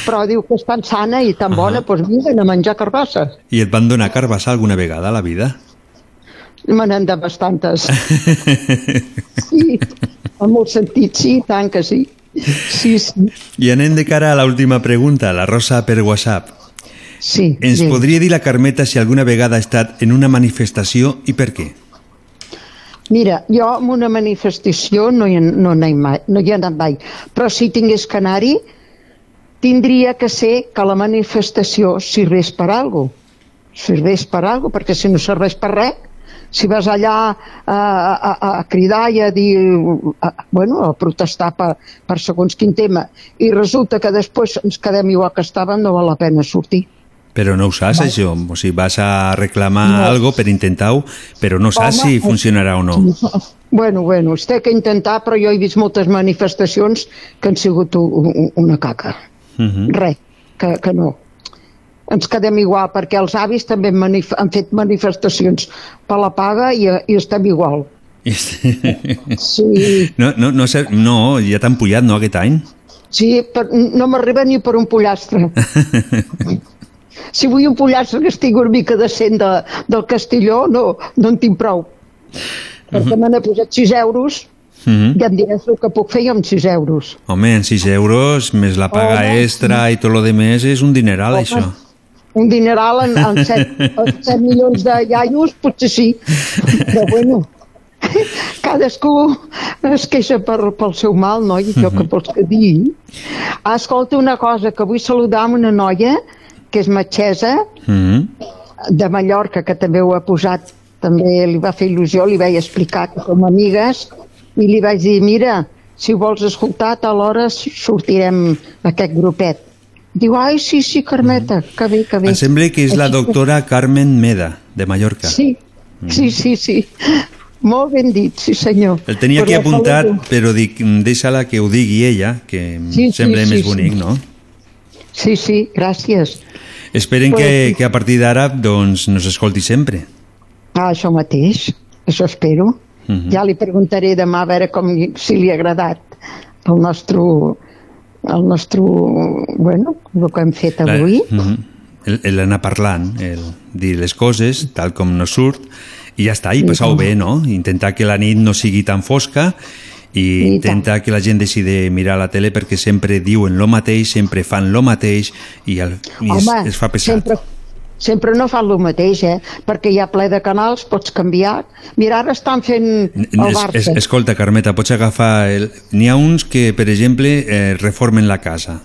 Però diu que és tan sana i tan bona, doncs vine a menjar carbassa. I et van donar carbassa alguna vegada a la vida? Me n'han de bastantes. (laughs) Sí, en molt sentit, sí, tant que sí. Sí, sí. I anem de cara a l'última pregunta, la Rosa per WhatsApp. Sí, Ens sí. podria dir la Carmeta si alguna vegada ha estat en una manifestació i per què? Mira, jo en una manifestació no hi, no n'he mai, no hi he anat mai, però si tingués que anar-hi, tindria que ser que la manifestació serveix per alguna cosa. Serveix per alguna cosa, perquè si no serveix per res, si vas allà a, a, a, cridar i a dir, a, bueno, a protestar per, per segons quin tema, i resulta que després ens quedem igual que estàvem, no val la pena sortir. Però no ho saps, això. O sigui, vas a reclamar No. algo per intentar-ho, però no saps Home, si funcionarà o no. Bueno, bueno, es té que intentar, però jo he vist moltes manifestacions que han sigut una caca. Mhm. Res, que, que no. Ens quedem igual, perquè els avis també han, manif han fet manifestacions per la paga i, i estem igual. (laughs) Sí, No, no, no, sé, no, ja t'han pujat, no, aquest any? sí per, no m'arriba ni per un pollastre. (laughs) si vull un pollastre que estigui una mica decent de, del Castelló, no, no en tinc prou. Perquè me n'he posat 6 euros Mhm. i em diràs el que puc fer jo amb 6 euros. Home, en 6 euros, més la paga Home, extra i tot lo de més, és un dineral, Home. això. Un dineral en, en 7, 7 milions de iaios, potser sí. Però bueno, (laughs) cadascú es queixa per, pel seu mal, no? I jo que vols que? Ah, escolta una cosa, que vull saludar amb una noia que és metgessa Mhm. de Mallorca, que també ho ha posat, també li va fer il·lusió, li vaig explicar que som amigues, i li vaig dir, mira, si vols escoltar, a l'hora sortirem aquest grupet. Diu, ai, sí, sí, Carmeta, que bé, que bé. Em sembla que és la que- doctora Carmen Meda, de Mallorca. Sí, sí, sí, sí. Molt ben dit, sí senyor. El tenia Pues aquí la apuntat, saludo. però dic, deixa-la que ho digui ella, que Sí, sí, sembla sí, més sí. bonic, no? Sí, sí, gràcies. Esperen Pues que, sí. que a partir d'ara doncs, nos escolti sempre. Ah, això mateix, això espero. Mhm. Ja li preguntaré demà a veure com, si li ha agradat el nostre, el nostre, bueno, el que hem fet La- avui. Mhm. El- el anar parlant, el dir les coses tal com no surt, i ja està, i passar-ho com- bé, no? Intentar que la nit no sigui tan fosca i intentar que la gent deixi de mirar la tele perquè sempre diuen lo mateix, sempre fan lo mateix i, el, i es, Home, es fa pesat. sempre, Sempre no fan el mateix, eh? Perquè hi ha ple de canals, pots canviar. Mira, ara estan fent el Es, Barça. es, escolta, Carmeta, pots agafar... El... N'hi ha uns que, per exemple, eh, reformen la casa.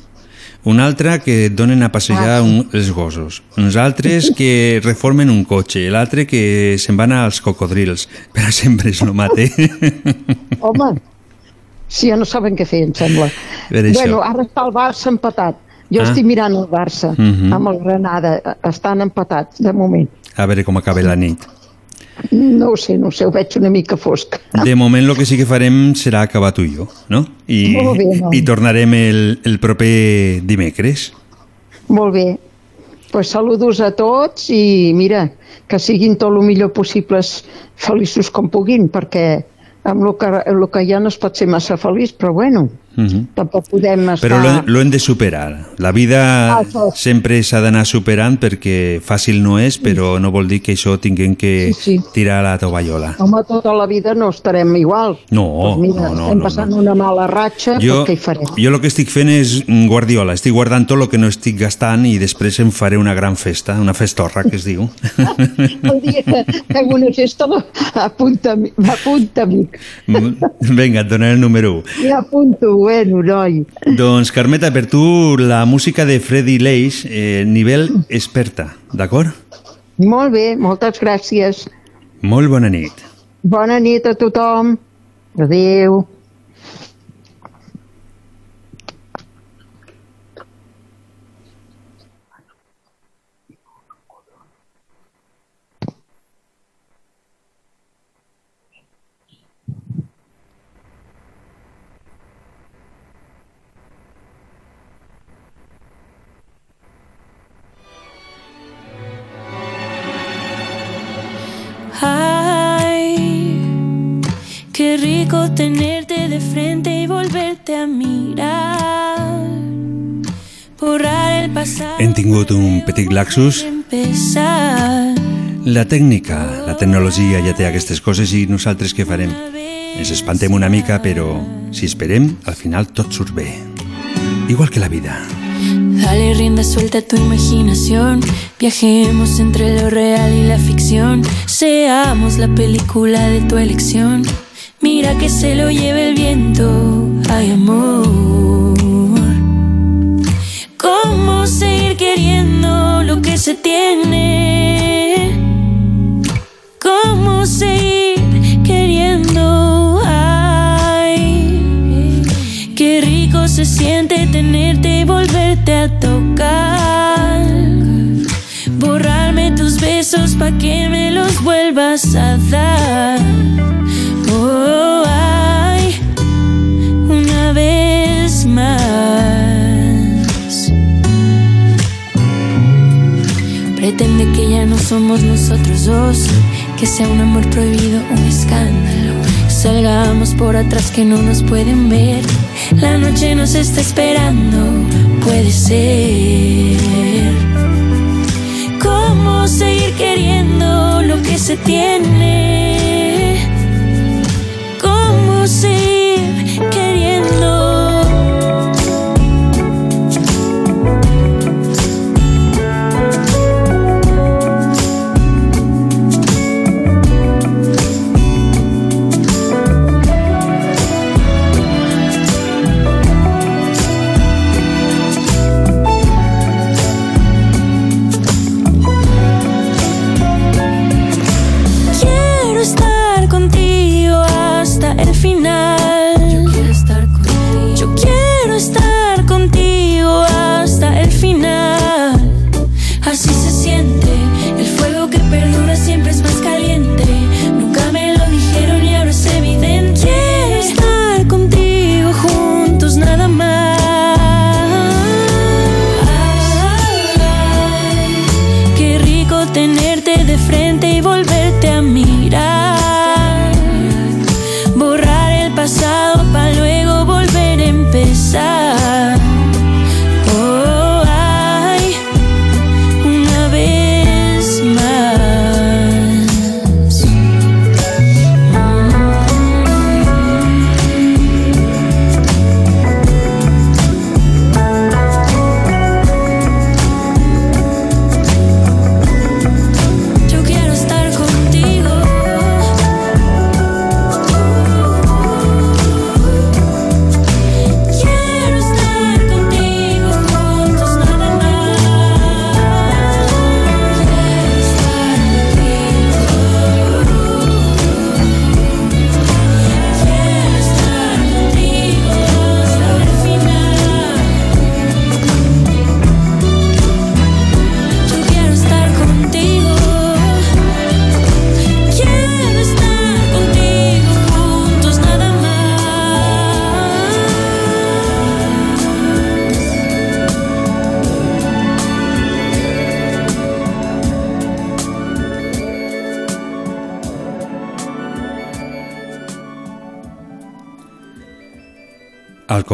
Un altre que donen a passejar Ah, un, els gossos. Uns altres (laughs) que reformen un cotxe. L'altre que se'n van als cocodrils. (laughs) Però sempre és el mateix. Home, sí, ja no saben què fer, em sembla. Per això. Bueno, ara està el Barça empatat. Jo Ah. estic mirant el Barça Mhm. amb el Granada. Estan empatats, de moment. A veure com acaba la nit. No ho sé, no ho sé, ho veig una mica fosc. De moment el que sí que farem serà acabar tu i jo, no? I, Molt bé, no? i tornarem el, el proper dimecres. Molt bé. Pues saludos a tots i mira, que siguin tot el millor possibles feliços com puguin, perquè amb el que, el que hi ha no es pot ser massa feliç, però bueno, Mhm. tampoc podem estar... Però lo, lo hem de superar. La vida Ah, això. sempre s'ha d'anar superant perquè fàcil no és, però no vol dir que això tinguem que Sí, sí. tirar a la tovallola. Home, tota la vida no estarem igual. No, Pues mira, no, no, estem no, passant una mala ratxa, Jo, doncs què hi farem? jo el que estic fent és Guardiola, estic guardant tot el que no estic gastant i després em faré una gran festa, una festorra que es diu. (laughs) El dia que fem una festa, apunta, apunta, amic. Vinga, et donaré el número 1. I apunto, bueno, noi. Doncs, Carmeta, per tu la música de Freddy Leis, eh, nivell experta, d'acord? Molt bé, moltes gràcies. Molt bona nit. Bona nit a tothom. Adéu. Qué rico tenerte de frente y volverte a mirar. Borrar el pasado. Hem tingut un petit laxus. La tècnica, la tecnologia ja té aquestes coses i nosaltres què farem? Ens espantem una mica, però si esperem, al final tot surt bé. Igual que la vida. Dale rienda suelta a tu imaginación. Viajemos entre lo real y la ficción. Seamos la película de tu elección. Mira que se lo lleve el viento. Ay, amor. ¿Cómo seguir queriendo lo que se tiene? ¿Cómo seguir queriendo? Ay, qué rico se siente tenerte y volverte a tocar. Borrarme tus besos pa' que me los vuelvas a dar. Pretende que ya no somos nosotros dos, que sea un amor prohibido, un escándalo. Salgamos por atrás que no nos pueden ver. La noche nos está esperando, puede ser. ¿Cómo seguir queriendo lo que se tiene? ¿Cómo seguir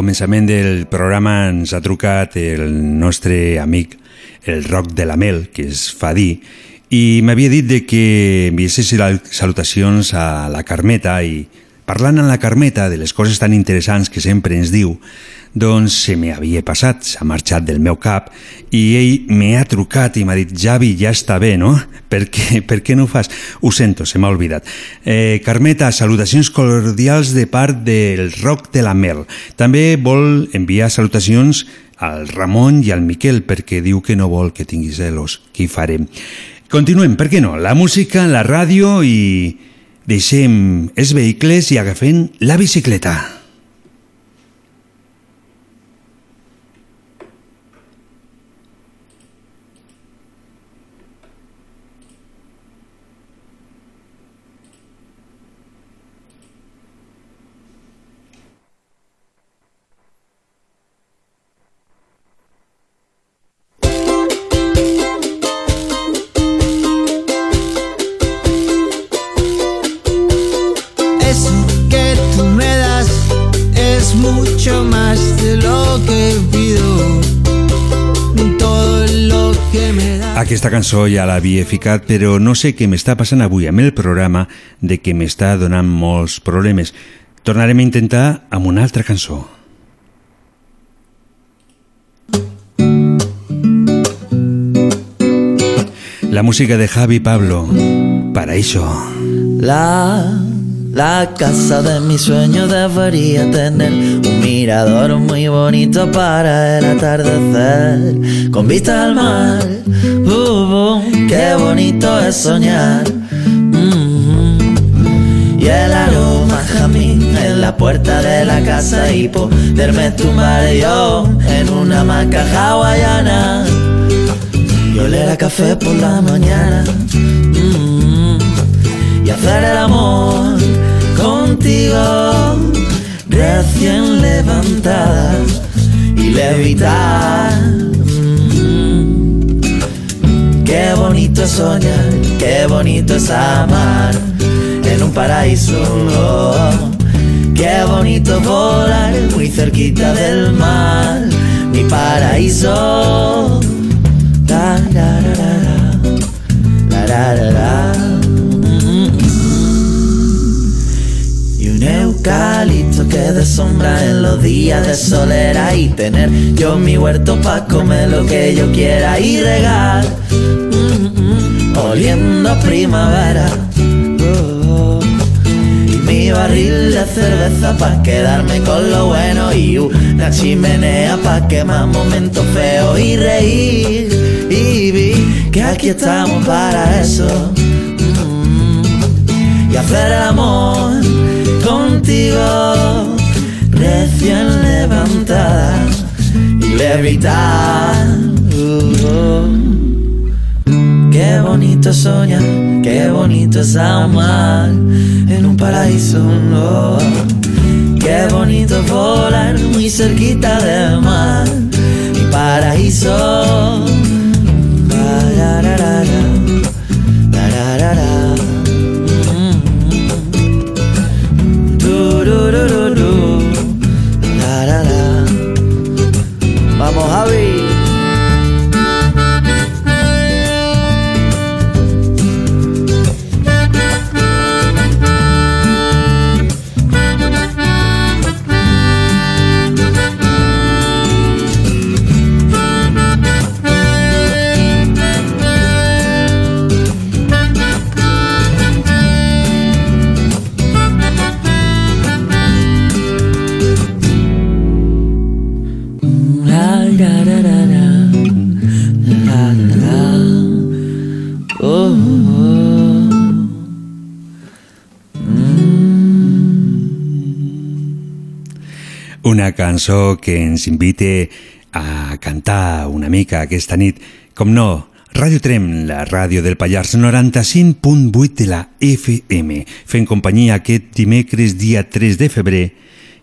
començament del programa ens ha trucat el nostre amic, el Roc de la Mel, que es fa i m'havia dit de que enviessis salutacions a la Carmeta i parlant amb la Carmeta de les coses tan interessants que sempre ens diu, doncs se m'havia passat, s'ha marxat del meu cap i ell m'ha trucat i m'ha dit Javi, ja està bé, no? (laughs) Per què, per què no ho fas? Ho sento, se m'ha oblidat. Eh, Carmeta, salutacions cordials de part del Roc de la Mel. També vol enviar salutacions al Ramon i al Miquel perquè diu que no vol que tingui celos. Què hi farem? Continuem, per què no? La música, la ràdio i deixem els vehicles i agafem la bicicleta. Cançó ja l'havia ficat, però no sé què m'està passant avui amb el programa de que m'està donant molts problemes. Tornarem a intentar amb una altra. La música de Javi Pablo, Paraíso. La, la casa de mis sueños debería tener un mirador muy bonito para el atardecer. Con vista al mar, uh, uh, qué bonito es soñar. Mm. Y el aroma jamín en la puerta de la casa y poderme tumbar yo en una hamaca hawaiana. Y oler a café por la mañana. Mm. Y hacer el amor recién levantada y levitar. Qué bonito es soñar, qué bonito es amar en un paraíso. Qué bonito volar muy cerquita del mar, mi paraíso. Eucalipto que de sombra en los días de solera y tener yo mi huerto pa' comer lo que yo quiera y regar. Mm, mm, oliendo a primavera. Oh, y mi barril de cerveza pa' quedarme con lo bueno y una chimenea pa' quemar momentos feos y reír. Y vi que aquí estamos para eso. Mm, y hacer el amor contigo recién levantada y levitar. Uh, Qué bonito soñar, qué bonito es amar en un paraíso. no. Qué bonito volar muy cerquita del mar, mi paraíso. Una cançó que ens invite a cantar una mica aquesta nit. Com no, Ràdio Trem, la ràdio del Pallars 95.8 de la FM, fent companyia aquest dimecres dia 3 de febrer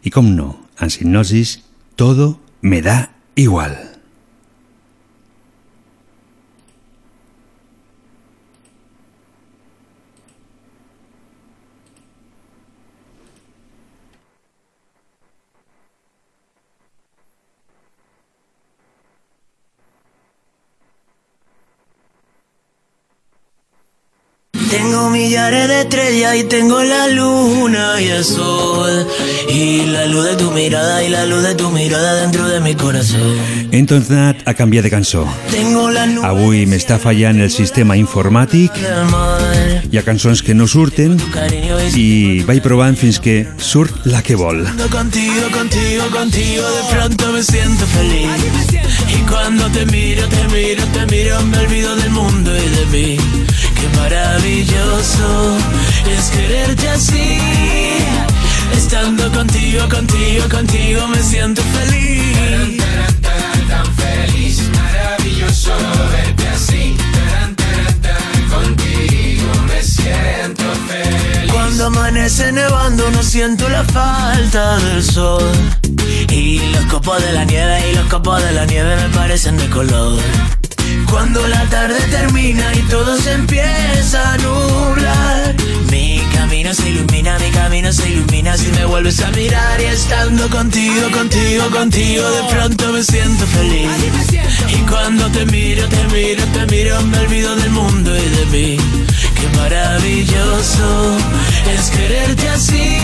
i com no, en Sinopsis, todo me da igual. Millares de estrellas y tengo la luna y el sol. Y la luz de tu mirada y la luz de tu mirada dentro de mi corazón. Hem tornat a canviar de cançó. Tengo la nube Avui m'està fallant el sistema informàtic, hi ha cançons que no surten i vaig provant fins que surt la que vol. Contigo, contigo, contigo, de pronto me siento feliz. Y cuando te miro, te miro, te miro, me olvido del mundo y de mí. Qué maravilloso es quererte así. Estando contigo, contigo, contigo, me siento feliz. Tan feliz, maravilloso verte así. Contigo me siento feliz. Cuando amanece nevando no siento la falta del sol Y los copos de la nieve y los copos de la nieve me parecen de color Cuando la tarde termina y todo se empieza a nublar Mi camino se ilumina, mi camino se ilumina. Si me vuelves a mirar Y estando contigo, contigo, contigo de pronto me siento feliz. Y cuando te miro, te miro, te miro me olvido del mundo y de mí. Qué maravilloso es quererte así.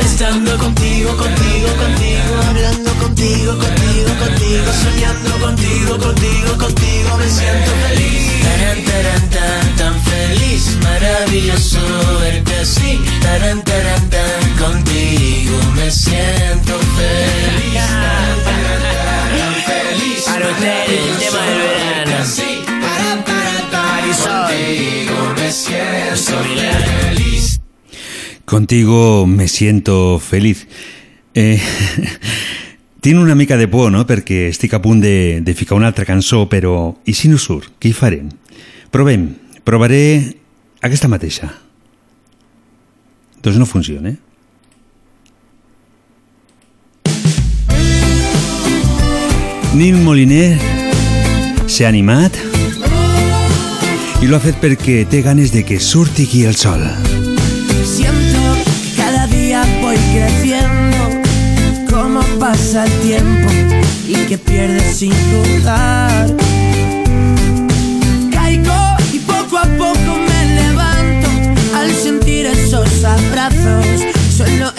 Estando contigo, contigo, contigo, hablando contigo, contigo, contigo, soñando contigo, contigo, contigo, me siento feliz. Taran, taran, tan, tan feliz, maravilloso verte así. Taran, taran, tan, contigo me siento feliz. Taran, taran, tan, tan feliz. Para ustedes, el tema del verano. Sí, contigo me siento feliz. Contigo me siento feliç. Eh, (laughs) tinc una mica de por, no?, perquè estic a punt de, de ficar una altra cançó, però i si no surt? Què hi farem? Provem. Provaré aquesta mateixa. Doncs no funciona, eh? Nil Moliner s'ha animat i lo ha fet perquè té ganes de que surti aquí el sol. Creciendo, cómo pasa el tiempo y que pierdes sin dudar. Caigo y poco a poco me levanto al sentir esos abrazos, solo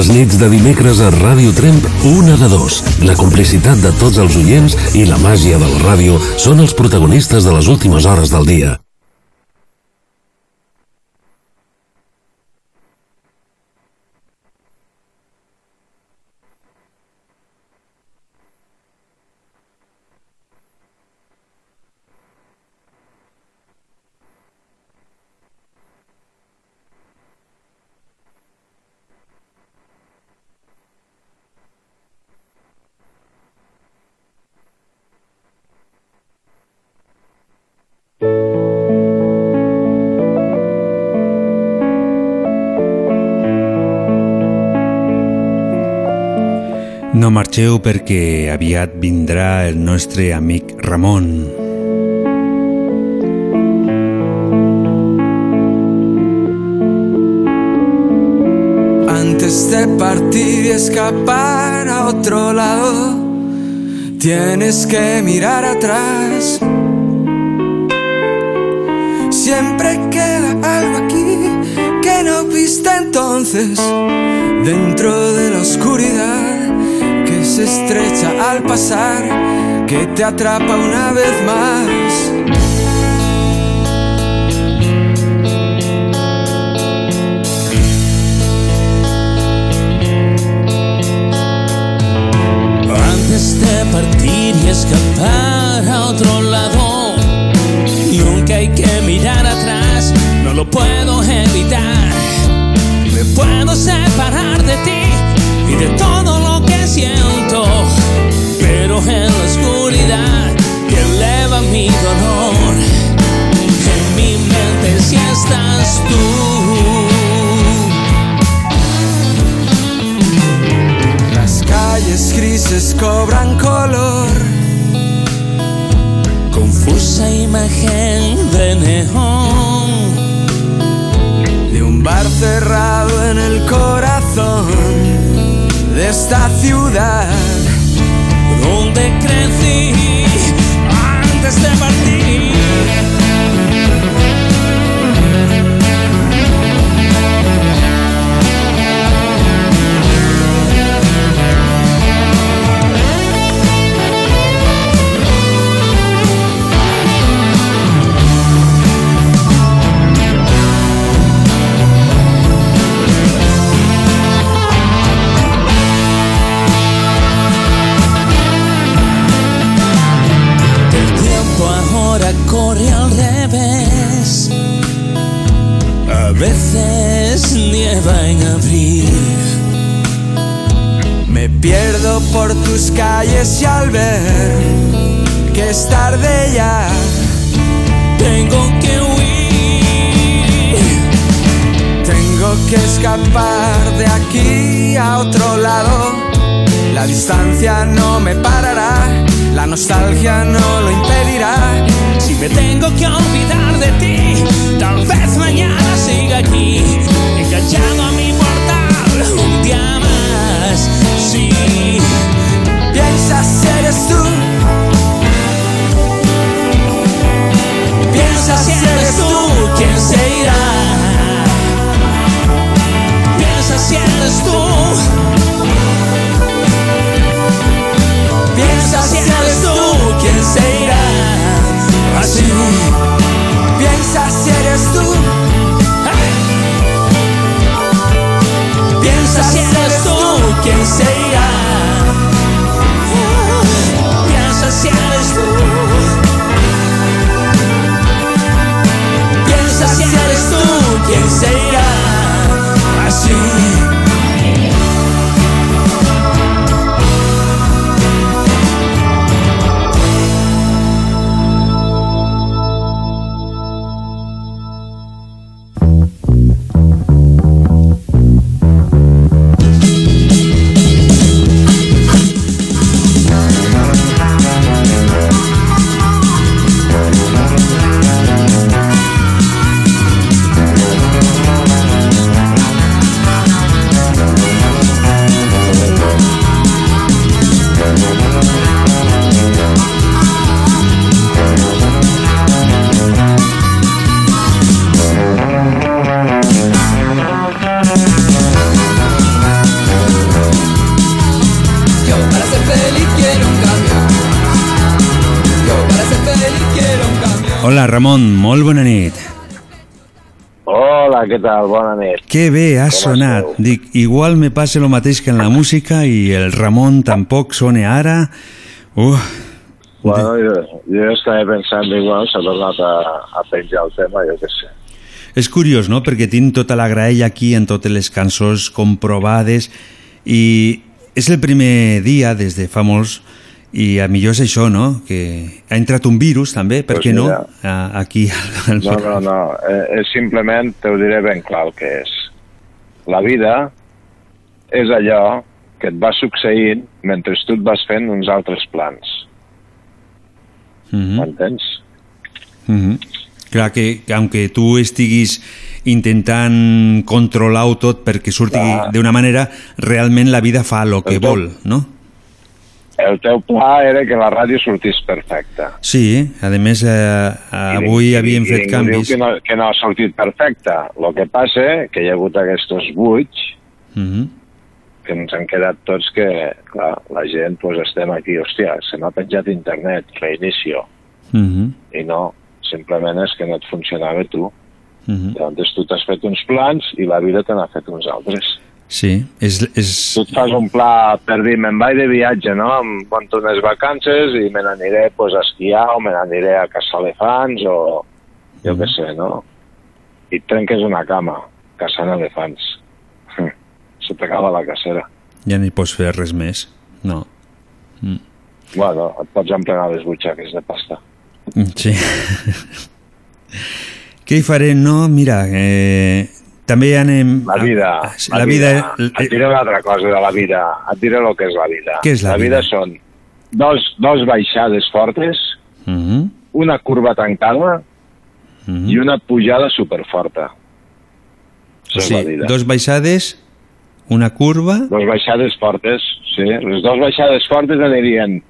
Les nits de dimecres a Ràdio Tremp, una de dos. La complicitat de tots els oients i la màgia de la ràdio són els protagonistes de les últimes hores del dia. Marxeu perquè aviat vindrà el nostre amic Ramon. Antes de partir y escapar a otro lado, tienes que mirar atrás. Siempre queda algo aquí que no viste entonces, dentro de la oscuridad se estrecha al pasar, que te atrapa una vez más. Mi dolor, en mi mente si estás tú. Las calles grises cobran color. Confusa imagen de neón. de un bar cerrado en el corazón de esta ciudad donde por tus calles y al ver que es tarde ya Tengo que huir. tengo que escapar de aquí a otro lado. La distancia no me parará la nostalgia no lo impedirá. Si me tengo que olvidar de ti, tal vez mañana siga aquí, enganchado a mi portal. Un día eres tú piensa si eres tú quien se irá. Piensa si eres tú. Piensa si eres tú quien se irá así. Piensa si eres tú. Piensa si eres tú quien se irá. Tú quien se Ramon, molt bona nit. Hola, què tal? Bona nit. Que bé, ha Com sonat. esteu? Dic, igual me passa el mateix que en la música i el Ramon tampoc sone ara. Uh, Bueno, jo, jo estava pensant, igual s'ha tornat a, a penjar el tema, jo què sé. és curiós, no?, perquè tinc tota la graella aquí en totes les cançons comprovades i és el primer dia des de fa molts i a millor és això, no?, que ha entrat un virus també, per Pues què no?, a- aquí al, al No, no, no, eh, simplement, te ho diré ben clar el que és. La vida és allò que et va succeint mentre tu et vas fent uns altres plans. Mhm. M'entens? Mhm. Clar que, que aunque tu estiguis intentant controlar-ho tot perquè surti d'una manera, realment la vida fa el que teu- vol, no? El teu pla era que la ràdio sortís perfecta. Sí, a més eh, avui I- havíem i fet ningú canvis. Diu que, no, que no ha sortit perfecta. El que passa que hi ha hagut aquests buits Mhm. que ens han quedat tots que, clar, la gent, pues, estem aquí, hòstia, se m'ha penjat internet, reinicio. Mhm. I no, simplement és que no et funcionava tu. Mhm. Llavors tu t'has fet uns plans i la vida te n'ha fet uns altres. Sí, és, és... Tu et fas un pla per dir, me'n vaig de viatge, no? Em monto unes vacances i me n'aniré pues, a esquiar o me n'aniré a caçar elefants o jo què sé, no? I et trenques una cama caçant elefants. Se t'acaba la cacera. Ja no hi pots fer res més. No. Mm. Bueno, et pots emplenar les butxaques de pasta. Sí. (laughs) Què hi farem, no? Mira, eh, també anem... La vida, La vida... Et diré una altra cosa de la vida. Et diré el que és la vida. Què és la vida? vida? són dos, dos baixades fortes, Mhm. una curva tancada i una pujada superforta. Això la Sí, vida. dos baixades, una curva... Dos baixades fortes, sí. Les dues baixades fortes anirien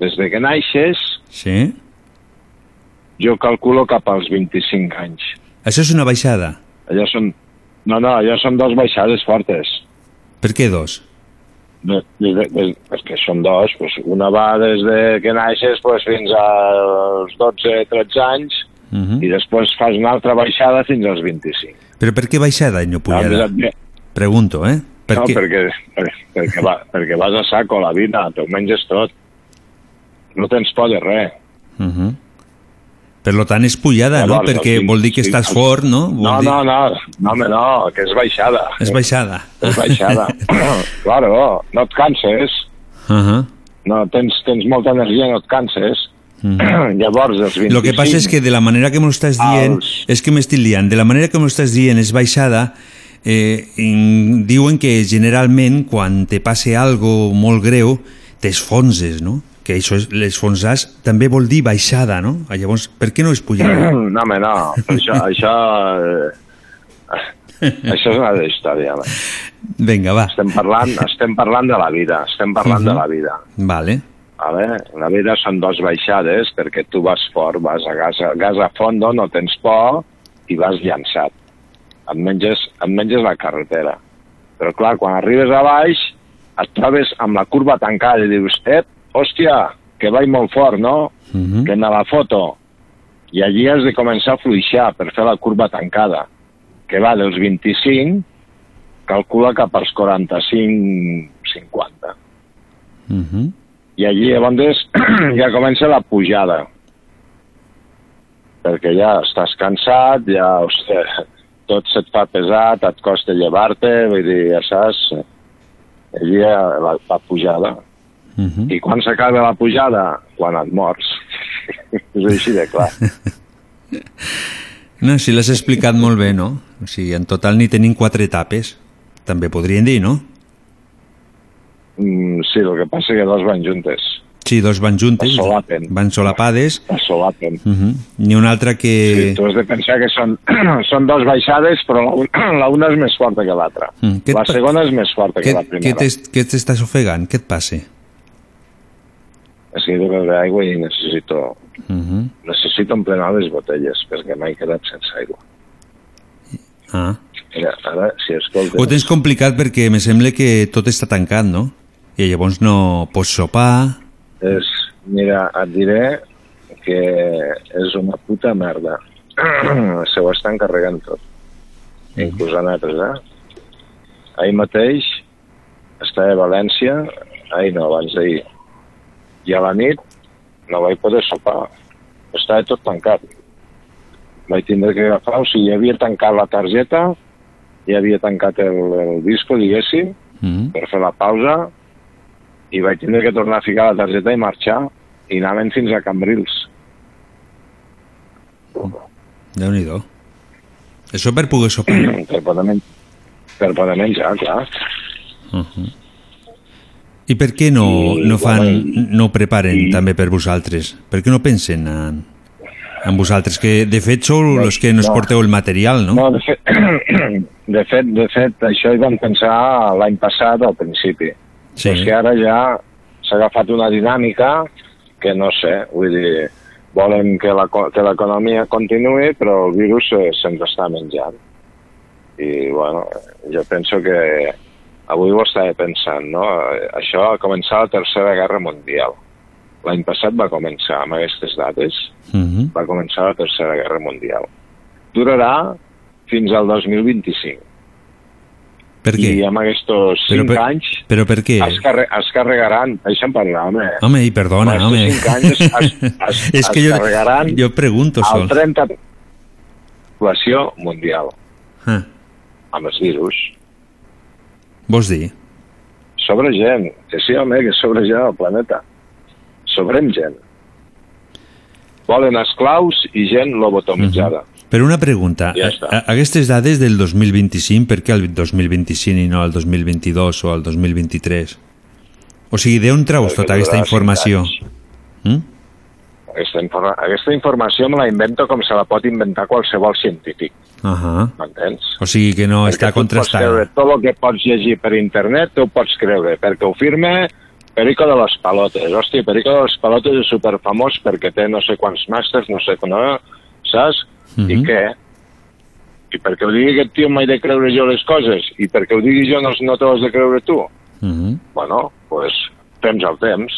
des de que naixes, Sí. jo calculo cap als 25 anys. Això és una baixada. Allò són... No, no, allò són dos baixades fortes. Per què dos? De, de, de, de, perquè són dos, pues, una va des de que naixes pues, fins als 12-13 anys Mhm. i després fas una altra baixada fins als 25. Però per què baixada i no pujada? Llavors, Pregunto, eh? Per no, què? perquè, per- perquè, va, perquè vas a saco la vida, t'ho menges tot. No tens por de res. Mhm. Per lo tant és pujada, no? Llavors, Perquè els vol dir que vint- estàs fort, no? Vol No, dir... no, no, no, home, no, que és baixada. És baixada. És baixada. (laughs) claro, no et canses, Uh -huh. no, tens, tens molta energia, no et canses. (clears throat) Llavors, els 25... Lo que passa és que de la manera que m'ho estàs dient, és que m'estic liant, de la manera que m'ho estàs dient és baixada, eh, in, diuen que generalment quan te passe algo molt greu t'esfonses, no? Que això és, l'esfonsar també vol dir baixada, no? Ah, Llavors, per què no és pujada? (clears throat) No, home, no. Això, (laughs) això, eh, això és una altra història. home. Vinga, va. Estem parlant, estem parlant de la vida, estem parlant de la vida. Vale. Vale? La vida són dos baixades perquè tu vas fort, vas a gas, a gas a fondo, no tens por i vas llançat. Et menges, et menges la carretera. Però clar, quan arribes a baix et trobes amb la curva tancada i dius, ep, hòstia, que vaig molt fort, no? Mhm. Que me la foto. I allí has de començar a fluixar per fer la curva tancada, que va dels 25, calcula cap als 45-50 Mhm. i allí llavors (clears throat) ja comença la pujada perquè ja estàs cansat ja hòstia, (laughs) tot se't fa pesat et costa llevar-te vull dir, ja saps allí ja la, la pujada Mhm. i quan s'acaba la pujada? quan et mors (laughs) és així de clar No, si l'has explicat molt bé, no? O sigui, en total n'hi tenim quatre etapes. També podrien dir, no? mm, sí, el que passa que dos van juntes Sí, dos van juntes, Es solapen. van solapades. es solapen Uh -huh. Ha una altra Sí, que... tu has de pensar que són, (clears throat) són dos baixades, però la, un- (clears throat) la una és més forta que l'altra. Mm, La segona és més forta que Què, la primera. què t'estàs ofegant? Què et passa? És que he de beure aigua i necessito, Uh -huh. necessito emplenar les botelles, perquè m'he quedat sense aigua. Ah. Mira, ara, si escoltes... Ho tens complicat perquè me sembla que tot està tancat, no? I llavors no pots sopar... És, mira, et diré que és una puta merda. (clears throat) Se ho estan carregant tot. Inclús a nosaltres, eh? Ahir mateix estava a València, ahir no, abans d'ahir, i a la nit no vaig poder sopar. Estava tot tancat. Vaig tindre que agafar, o sigui, havia tancat la targeta, ja havia tancat el, el disco, diguéssim, Mm. per fer la pausa, i vaig tindre que tornar a ficar la targeta i marxar, i anaven fins a Cambrils. Déu-n'hi-do. Això per poder sopar. per poder, men per poder menjar, clar. Uh -huh. I per què no, no fan, no ho preparen també per vosaltres? Per què no pensen en, en vosaltres? Que de fet sou els que nos no. porteu el material, no? No, de fet, (clears throat) de fet, de fet això hi vam pensar l'any passat al principi. Sí. Però és que ara ja s'ha agafat una dinàmica que no sé, vull dir, volen que l'economia continuï, però el virus se- se'ns està menjant. I, bueno, jo penso que avui ho estava pensant, no? Això ha començat la Tercera Guerra Mundial. L'any passat va començar amb aquestes dates, Uh -huh. va començar la Tercera Guerra Mundial. Durarà fins al 2025. Per què? I amb aquests Però 5 per- anys Però per què? es, carre es carregaran, deixa'm parlar, home. Home, i perdona, Amb home. cinc anys (laughs) es, es, És que es jo, carregaran jo pregunto el sol. 30 de la població mundial Ah, amb els virus. Vols dir? Sobre gent, que sí, home, que sobre gent al planeta. Sobrem gent. Volen esclaus i gent lobotomitzada. Però una pregunta, Ja està. a- aquestes dades del 2025, per què el 2025 i no el 2022 o el 2023? O sigui, d'on treus tota aquesta informació? Mm? Aquesta, informa aquesta informació me la invento com se la pot inventar qualsevol científic, Ahà. m'entens? O sigui que no Perquè està tu et Pots contrastada. creure tot el que pots llegir per internet, tu ho pots creure, perquè ho firma Perico de los Palotes. Hòstia, Perico de los Palotes és superfamós perquè té no sé quants màsters, no sé no, saps? I Mhm. què? I perquè ho digui aquest tio m'he de creure jo les coses, i perquè ho digui jo no, no te has de creure tu. Mhm. Bueno, doncs pues, temps al temps.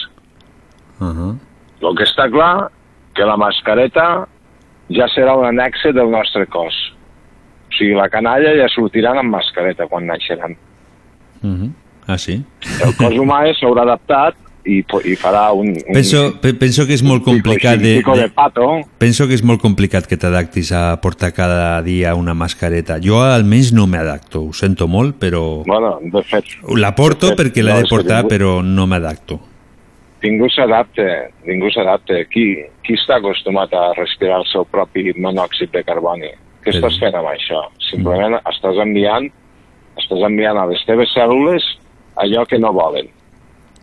Ahà. El que està clar que la mascareta ja serà un anexe del nostre cos. O sigui, la canalla ja sortiran amb mascareta quan naixeran. Mhm. Ah, sí? El cos humà s'haurà adaptat i, i farà un... un Penso, pe- penso que és molt complicat de, de de, pato. penso que és molt complicat que t'adaptis a portar cada dia una mascareta. Jo almenys no m'adapto, ho sento molt, però Bueno, de fet... la porto de fet, perquè l'he no, de portar, però no m'adapto. Ningú s'adapta, ningú s'adapta. Qui, qui està acostumat a respirar el seu propi monòxid de carboni? Què Sí. estàs fent amb això? Simplement estàs enviant, estàs enviant a les teves cèl·lules allò que no volen.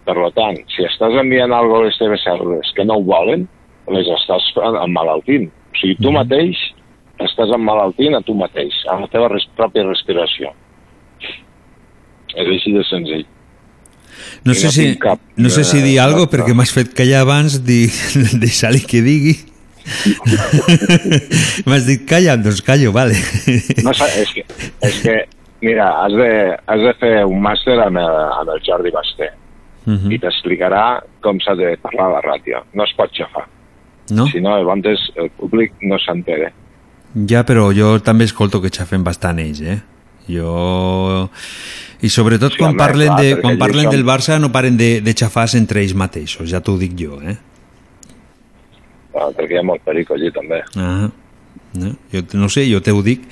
Per tant, si estàs enviant alguna a les teves cèl·lules que no ho volen, les estàs emmalaltint. O sigui, tu mateix estàs emmalaltint a tu mateix, a la teva res pròpia respiració. És així de senzill. No sé no si, cap, no sé si eh, dir alguna dubte. perquè m'has fet callar abans, di, (laughs) deixar-li que digui. (laughs) m'has dit calla, doncs callo, vale. No és que, és que mira, has de, has de fer un màster amb el, amb el Jordi Basté Mhm. i t'explicarà com s'ha de parlar a la ràdio. No es pot xafar. No? Si no, llavors el públic no s'entera. Ja, però jo també escolto que xafen bastant ells, eh? Jo... I sobretot Sí, quan home, parlen, clar, de, quan parlen del Barça no paren de, de xafar-se entre ells mateixos, ja t'ho dic jo, eh? Ah, perquè hi ha molt perico allí també. Ah, no, jo no sé, jo te ho dic.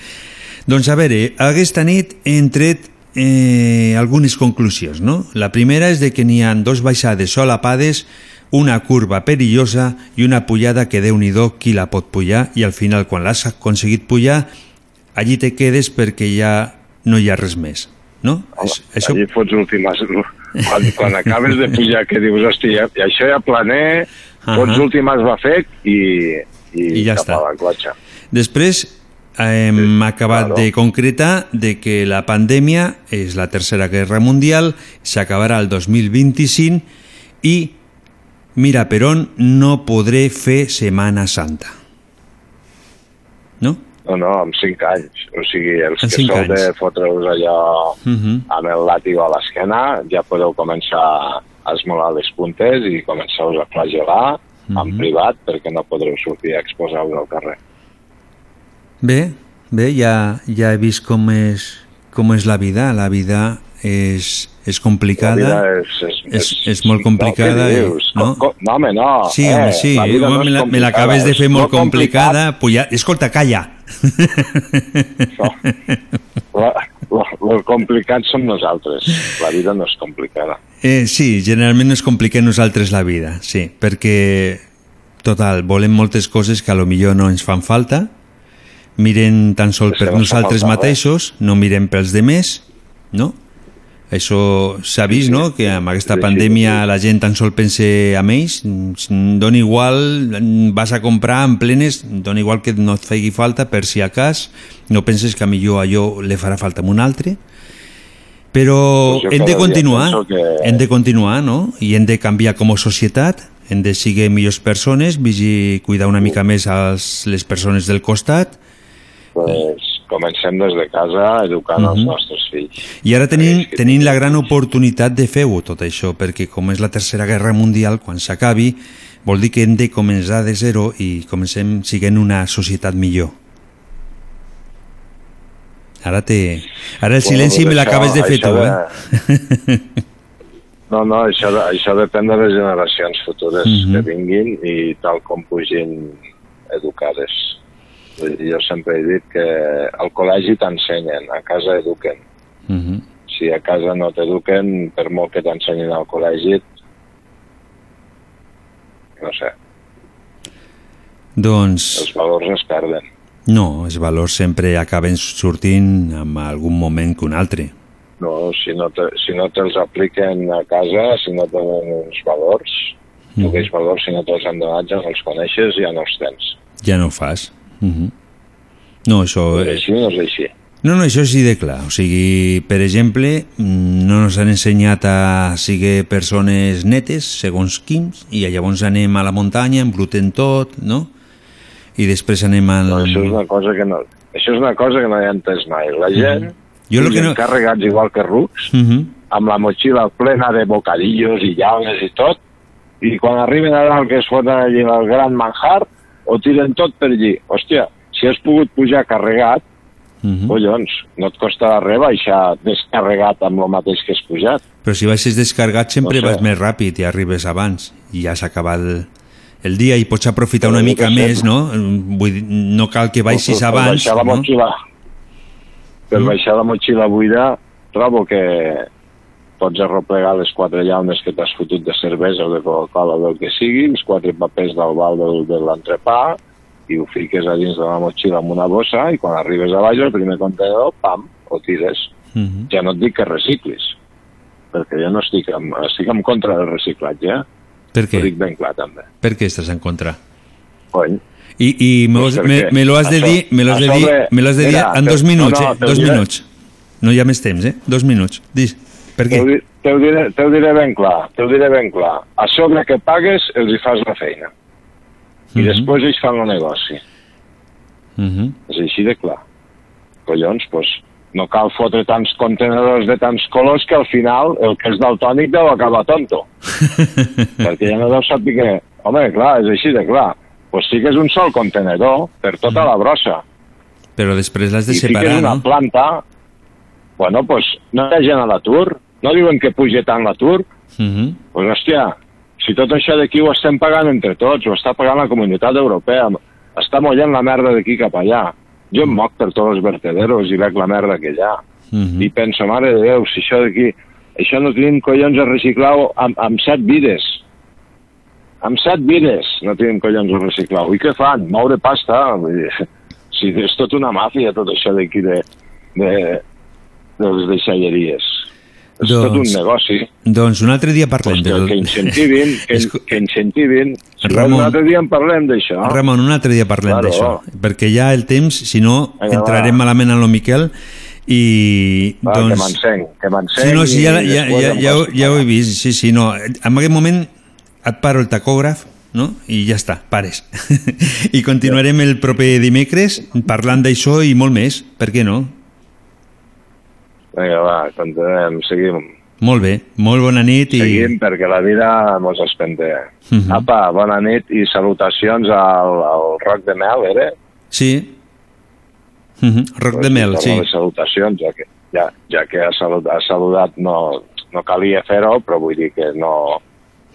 Doncs a veure, aquesta nit hem tret eh, algunes conclusions, no? La primera és de que n'hi ha dos baixades solapades, una curva perillosa i una pujada que déu nhi qui la pot pujar i al final quan l'has aconseguit pujar allí te quedes perquè ja no hi ha res més, no? És- Això... Allí fots últimes... Quan, quan acabes de pujar, que dius, hòstia, i això ja planer, fots Ahà. últimes bafec i, i, I ja cap està. a. Després hem acabat de concretar de que la pandèmia és la tercera guerra mundial, s'acabarà el 2025 i mira per on no podré fer Setmana Santa. No? No, no, amb 5 anys. O sigui, els En que cinc sou de anys. fotre-us allò Uh -huh. amb el làtigo a l'esquena, ja podeu començar a esmolar les puntes i començar-vos a flagelar en privat perquè no podreu sortir a exposar-vos al carrer. Bé, bé, ja, ja he vist com és, com és la vida. La vida és, és complicada. La vida és- és- és, és molt complicada. No, què i- no? Co- co- no, home, no. Sí, eh, home, sí. la vida no home, és me la- l'acabes de fer molt complicada. Pues ja, escolta, calla. La, la, el complicat som nosaltres. La vida no és complicada. Eh, sí, generalment ens compliquem nosaltres la vida, sí, perquè, total, volem moltes coses que a lo millor no ens fan falta, miren tan sol per nosaltres mateixos, no mirem pels demés, no? Això s'ha vist, no?, que amb aquesta pandèmia la gent tan sol pense en ells, dona igual, vas a comprar en plenes, dona igual que no et faci falta, per si a cas, no penses que a millor allò li farà falta a un altre, però Pues jo hem de continuar, que- hem de continuar, no? I hem de canviar com a societat, hem de ser millors persones, vigi cuidar una mica més als, les persones del costat, Pues, comencem des de casa educant els Mhm. nostres fills. i ara tenim, tenim la gran oportunitat de fer-ho, tot això, perquè com és la tercera guerra mundial, quan s'acabi, vol dir que hem de començar de zero i comencem siguent una societat millor. Ara, te... Ara el Bueno, silenci pues me l'acabes de fer tu, això eh? (laughs) No, no, això, de- això depèn de les generacions futures Mhm. que vinguin i tal com pugin educades. Jo sempre he dit que al col·legi t'ensenyen, a casa eduquen. Mhm. Si a casa no t'eduquen, per molt que t'ensenyin al col·legi, no sé, Doncs... els valors es perden. No, els valors sempre acaben sortint en algun moment que un altre. No, si no, te, si no te'ls apliquen a casa, si no tenen uns valors, Mhm. tu aquells valors, si no te'ls han donat, ja no els coneixes, ja no els tens. Ja no ho fas. Mhm. No, això... És així o no és així? No, no, això és així de clar. O sigui, per exemple, mm, no ens han ensenyat a seguir persones netes, segons quins, i llavors anem a la muntanya, embrutem tot, no? I després anem al... No, això és una cosa que no, això és una cosa que no he entès mai. La gent, Mhm. Jo lo que no- carregats igual que rucs, Mhm. amb la motxilla plena de bocadillos i llaunes i tot, i quan arriben a dalt que es foten allí el gran manjar, ho tiren tot per allí. Hòstia, si has pogut pujar carregat, Mhm. collons, no et costarà res baixar descarregat amb el mateix que has pujat. Però si baixes descargat sempre No sé. vas més ràpid i arribes abans i ja s'ha acabat el, el dia i pots aprofitar una mica més, no? Vull dir, no cal que baixis abans, Per baixar la no? motxilla, per baixar la motxilla buida, trobo que pots arreplegar les quatre llaunes que t'has fotut de cervesa o de Coca-Cola o del que sigui, els quatre papers del val del, de l'entrepà, i ho fiques a dins de la motxilla amb una bossa i quan arribes a baix, el primer contenedor, pam, ho tires. Mhm. Ja no et dic que reciclis, perquè jo no estic en, estic en contra del reciclatge, eh? Per Ho què? dic ben clar, també. Per què estàs en contra? Cony. I, i me, Pues me, me lo has de dir, me lo has de dir, me lo has de dir en dos no, minuts, no, eh? te Dos minuts. No hi ha més temps, eh? Dos minuts. Dis, per què? di- te, ho diré, diré ben clar, te ho diré ben clar. A sobre que pagues, els hi fas la feina. I Mhm. després ells fan el negoci. Mhm. És així de clar. Collons, doncs, no cal fotre tants contenedors de tants colors que al final el que és daltònic deu acabar tonto. (laughs) Perquè ja no deu saber que... Home, clar, és així de clar. Doncs fiques un sol contenedor per tota la brossa. Però després l'has de I separar, una no? planta... Bueno, doncs no hi ha gent a l'atur. No diuen que puja tant l'atur. Mhm. Pues hòstia, si tot això d'aquí ho estem pagant entre tots, ho està pagant la comunitat europea, està mollant la merda d'aquí cap allà. Jo em moc per tots els vertederos i veig la merda que hi ha. Mhm. I penso, mare de Déu, si això d'aquí... Això no tenim collons a reciclar-ho amb, amb set vides. Amb set vides no tenim collons a reciclar-ho. I què fan? Moure pasta? (laughs) Si és tot una màfia, tot això d'aquí de, de, de les deixalleries. És tot un Doncs- negoci. Doncs un altre dia parlem que, de que incentivin, que, que incentivin. Si Ramon. un altre dia en parlem d'això. Ramon, un altre dia parlem Claro. d'això, perquè ja el temps, si no, Vinga, entrarem va. malament en lo Miquel i Va, que doncs... m'encenc, que m'encenc. Sí, no, sí, ja, ja, ja, ja, ho- ja ho he vist, sí, sí, no. En aquest moment et paro el tacògraf, no? I ja està, pares. (laughs) I continuarem el proper dimecres parlant d'això i molt més, per què no? Vinga, va, continuem, seguim. Molt bé, molt bona nit i... Seguim perquè la vida mos espente. Mhm. Apa, bona nit i salutacions al, al Roc de Mel, era? Sí. Mhm, Roc de Mel, sí. Les salutacions, ja que, ja, ja que ha, saludat, ha saludat no, no calia fer-ho, però vull dir que no,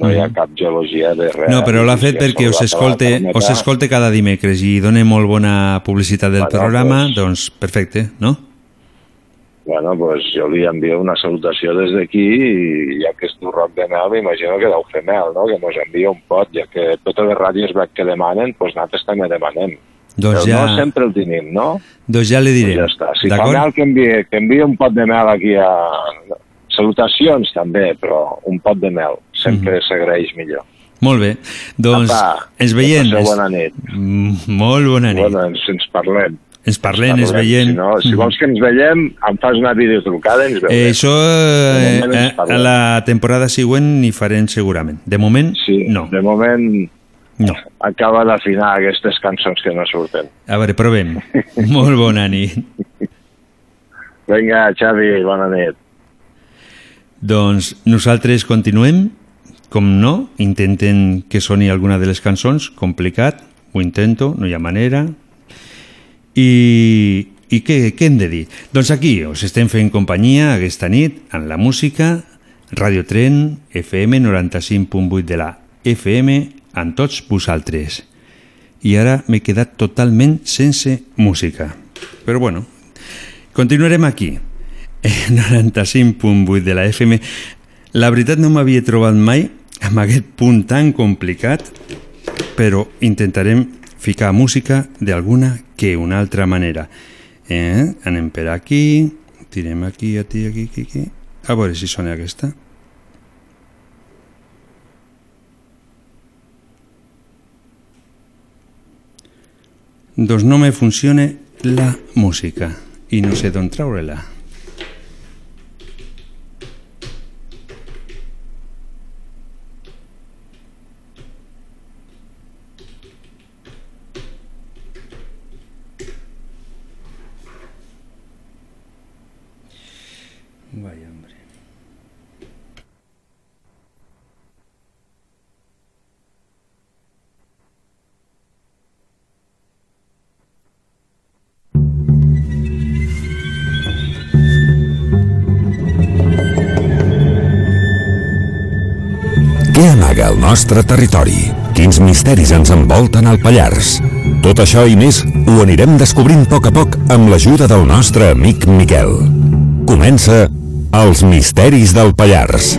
no hi ha cap geologia de res. Mhm. No, però l'ha fet perquè us escolte, us escolte cada dimecres i dona molt bona publicitat del programa, doncs perfecte, no? Bueno, pues jo li envio una salutació des d'aquí i ja que és tu Roc de Mel, m'imagino que deu fer mel, no? Que mos envia un pot, ja que totes les ràdios que demanen, doncs nosaltres també demanem. Doncs Però ja, no sempre el tenim, no? doncs ja li diré. Ja està. Si fa mel que envia, que envia un pot de mel aquí a... Salutacions també, però un pot de mel sempre s'agraeix millor. Molt bé. Doncs Apa, ens veiem. bona nit. Mm, Molt bona nit. Bueno, ens, ens parlem. Ens parlem, ens veiem. Si, no, si Mhm. vols que ens veiem, em fas una videotrucada i ens veurem. Eh, això eh, a la temporada següent n'hi farem segurament. De moment, sí, no. De moment no. acaba d'afinar aquestes cançons que no surten. A veure, provem. (laughs) Molt bona nit. Vinga, Xavi, bona nit. Doncs nosaltres continuem, com no, intenten que soni alguna de les cançons, complicat, ho intento, no hi ha manera. I, i què, què hem de dir? Doncs aquí us estem fent companyia aquesta nit en la música, Radio Tren, FM 95.8 de la FM, amb tots vosaltres. I ara m'he quedat totalment sense música. Però bueno, continuarem aquí. 95.8 de la FM. La veritat no m'havia trobat mai amb aquest punt tan complicat, però intentarem ficar música d'alguna que una altra manera. Eh? Anem per aquí, tirem aquí, aquí, aquí, aquí. A veure si sona aquesta. Doncs no me funciona la música i no sé d'on treure-la. Amaga el nostre territori? Quins misteris ens envolten al Pallars? Tot això i més ho anirem descobrint a poc a poc amb l'ajuda del nostre amic Miquel. Comença Els misteris del Pallars.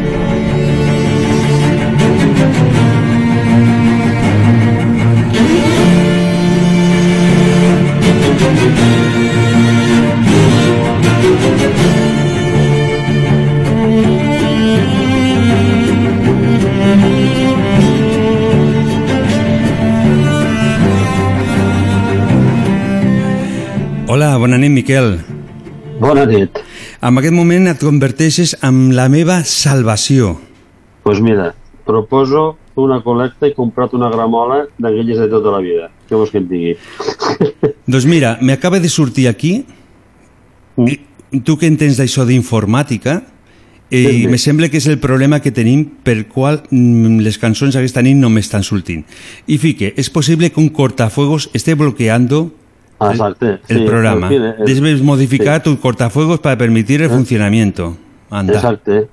Hola, bona nit, Miquel. Bona nit. En aquest moment et converteixes en la meva salvació. Doncs pues mira, proposo una col·lecta i comprar una gramola d'aquelles de tota la vida. Què vols que et digui? (laughs) Doncs mira, m'acaba de sortir aquí, i tu que entens d'això d'informàtica, i Sí, sí. me sembla que és el problema que tenim per qual mm, les cançons aquesta nit no m'estan sortint. I fique, és possible que un cortafuegos esté bloqueando Ah, exacte. el sí, programa. eh, Debes modificar sí. tu cortafuegos para permitir el Eh. funcionamiento. Anda. Exacte.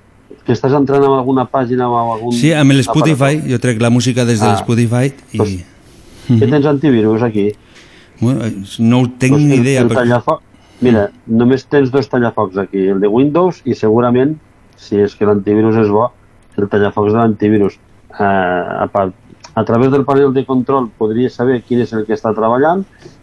Que estàs entrant en alguna pàgina o en algun... Sí, amb el Spotify, jo trec la música des de Ah. l'Spotify i... Què tens antivirus aquí? Bueno, no ho tenc Pues ni el- idea. El però- tallafoc... Mira, només tens dos tallafocs aquí, el de Windows i segurament, si és que l'antivirus és bo, el tallafocs de l'antivirus. Eh, a, part, a través del panel de control podries saber quin és el que està treballant,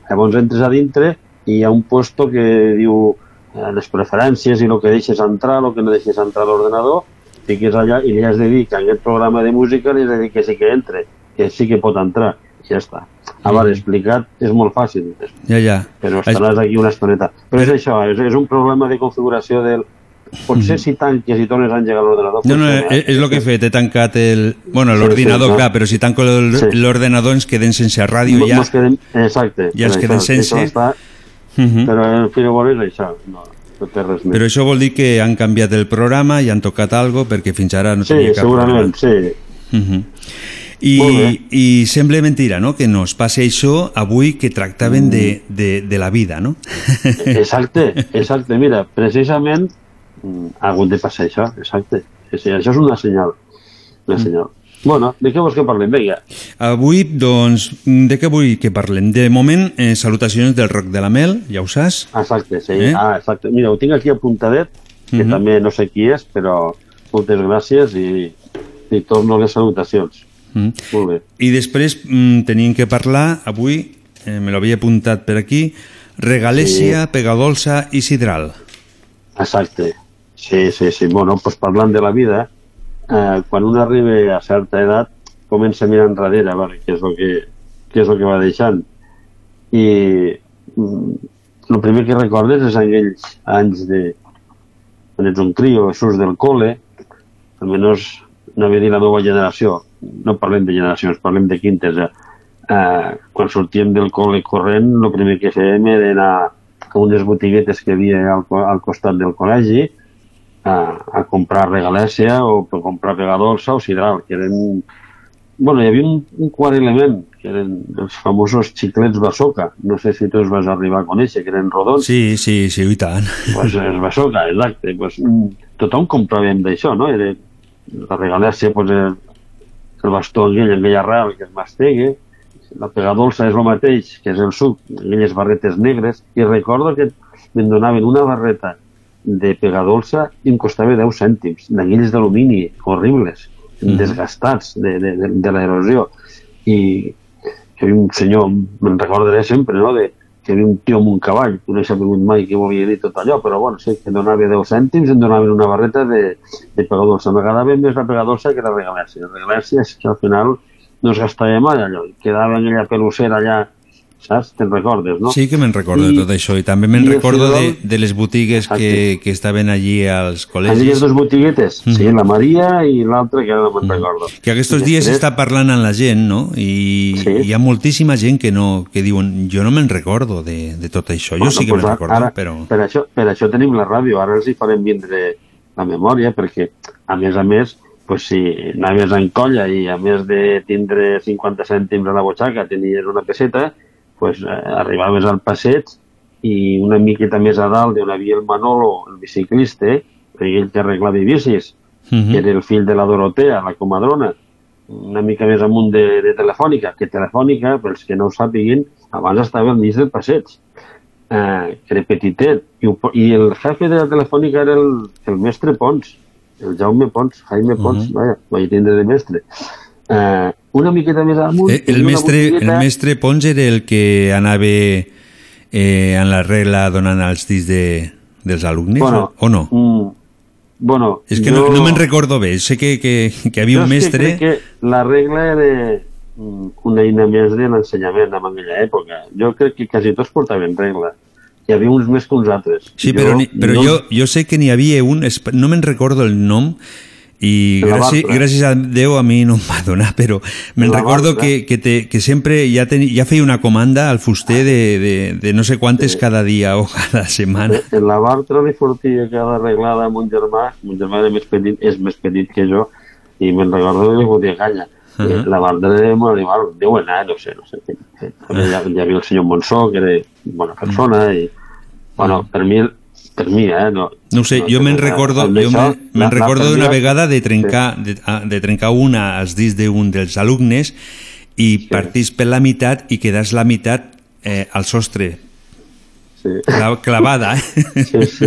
llavors entres a dintre i hi ha un puesto que diu eh, les preferències i el que deixes entrar, el que no deixes entrar a l'ordenador, fiques allà i li has de dir que en aquest programa de música li has de dir que sí que entre, que sí que pot entrar, i ja està. A veure, explicat és molt fàcil, Ja, ja. però estaràs aquí una estoneta. Però és això, és, és un problema de configuració del... Potser si tanques i tornes a engegar l'ordenador... No, no, funciona, és, és el que he fet, he tancat el... Bueno, Sí, l'ordinador, sí, no. clar, però si tanco el- Sí. ens queden sense ràdio ja. Quedem, exacte. Ja ens per queden això, sense. Això està, Mhm. Però el fil és això. No. no té res més. Però això vol dir que han canviat el programa i han tocat algo perquè fins ara no Sí, tenia cap segurament, programa. sí. Uh -huh. I, I sembla mentira, no?, que nos passi això avui que tractaven de, de, de la vida, no? (laughs) Exacte, exacte. Mira, precisament mm, ha hagut de passar això, exacte. Això és una senyal. Una Mm. senyal. Bueno, de què vols que parlem? Vinga. Avui, doncs, de què vull que parlem? De moment, eh, salutacions del Roc de la Mel, ja ho saps? Exacte, sí. Eh? Ah, exacte. Mira, ho tinc aquí apuntadet, que Mhm. també no sé qui és, però moltes gràcies i, i torno les salutacions. Mm. Molt bé. I després mm, tenim que parlar, avui, eh, me l'havia apuntat per aquí, Regalèsia, sí. Pegadolsa i Sidral. Exacte. Sí, sí, sí. Bueno, pues parlant de la vida, eh, quan un arriba a certa edat, comença a mirar enrere, vale, què és el que, què és el que va deixant. I mm, el primer que recordes és aquells anys de quan ets un crio, surts del col·le, almenys anava a dir la meva generació, no parlem de generacions, parlem de quintes, eh? eh, quan sortíem del col·le corrent, el primer que fèiem era anar a unes botiguetes que hi havia al, al costat del col·legi a, a comprar regalèsia o per comprar pegadolsa o sidral, que eren... Bueno, hi havia un, un quart element, que eren els famosos xiclets Basoca. No sé si tu els vas arribar a conèixer, que eren rodons. Sí, sí, sí, i tant. Pues els Basoca, exacte. Pues, mm, tothom compràvem d'això, no? Era la regalèsia, pues, el, el bastó aquell, aquella arrel que es mastegui, la pegadolsa és el mateix, que és el suc, aquelles barretes negres, i recordo que me'n donaven una barreta de pegadolsa i em costava 10 cèntims, d'aquells d'alumini, horribles, Mhm. desgastats de, de, de, de l'erosió. I que hi havia un senyor, me'n recordaré sempre, no?, de, que hi havia un tio amb un cavall, que no he sabut mai què volia dir tot allò, però bueno, sí, que donava 10 cèntims, em donaven una barreta de, de pegadolsa. M'agradava més la pegadolsa que la regalèsia. La regalèsia és que al final no es gastava mai allò, i quedava aquella pelucera allà, saps? Te'n recordes, no? Sí que me'n recordo de I- tot això i també me'n recordo de, de les botigues que, que estaven allí als Aquelles col·legis. dues botiguetes, sí, la Maria i l'altra que ara no me'n recordo. Que aquests dies està parlant amb la gent, no? I sí. hi ha moltíssima gent que no que diuen jo no me'n recordo de, de tot això. Jo Bueno, sí que pues me'n recordo, ara, però... Per això, per això tenim la ràdio, ara els hi farem vindre la memòria, perquè, a més a més, pues, si anaves en colla i a més de tindre 50 cèntims a la butxaca tenies una peseta, pues, eh, arribaves al passeig i una miqueta més a dalt on havia el Manolo, el biciclista, aquell que arreglava bicis, Mhm. que era el fill de la Dorotea, la comadrona, una mica més amunt de, de Telefònica, que Telefònica, pels que no ho sàpiguin, abans estava al mig del passeig, eh, que era petitet, i, i el jefe de la Telefònica era el, el mestre Pons, el Jaume Pons, Jaime Pons, Mhm. vaja, vaig tindre de mestre. Eh, una miqueta més amunt... Eh, hi el, mestre, el botigueta- mestre Pons era el que anava eh, en la regla donant els discs de, dels alumnes, Bueno, o no? Mm, bueno, És que jo- no, no me'n recordo bé. Sé que, que, que havia Jo un mestre... Que que la regla era mm, una eina més de l'ensenyament en aquella època. Jo crec que quasi tots portaven regla. Hi havia uns més que uns altres. Sí, però, ni, però jo, jo sé que n'hi havia un, no me'n recordo el nom, gràcies, Bartra. gràcies a Déu a mi no em va donar, (laughs) però me'n recordo que, que, te, que sempre ja, ten, ja feia una comanda al fuster de, de, de no sé quantes cada dia o (laughs) cada setmana. En la Bartra li sortia cada arreglada a mon germà, mon germà era més petit, és més petit que jo, i me'n recordo que li fotia canya. Uh. -huh. La Bartra era molt animal, deu anar, no sé, no sé. També hi havia el senyor Monsó, que era bona persona, i, bueno, per mi, per mi, eh, no, No ho sé, jo me'n recordo, jo això, me'n la- recordo d'una vegada de trencar, de, a- de trencar una als dits d'un dels alumnes i partís per la meitat i quedàs la meitat eh, al sostre. Sí. Cla- Clavada, eh? Sí, sí,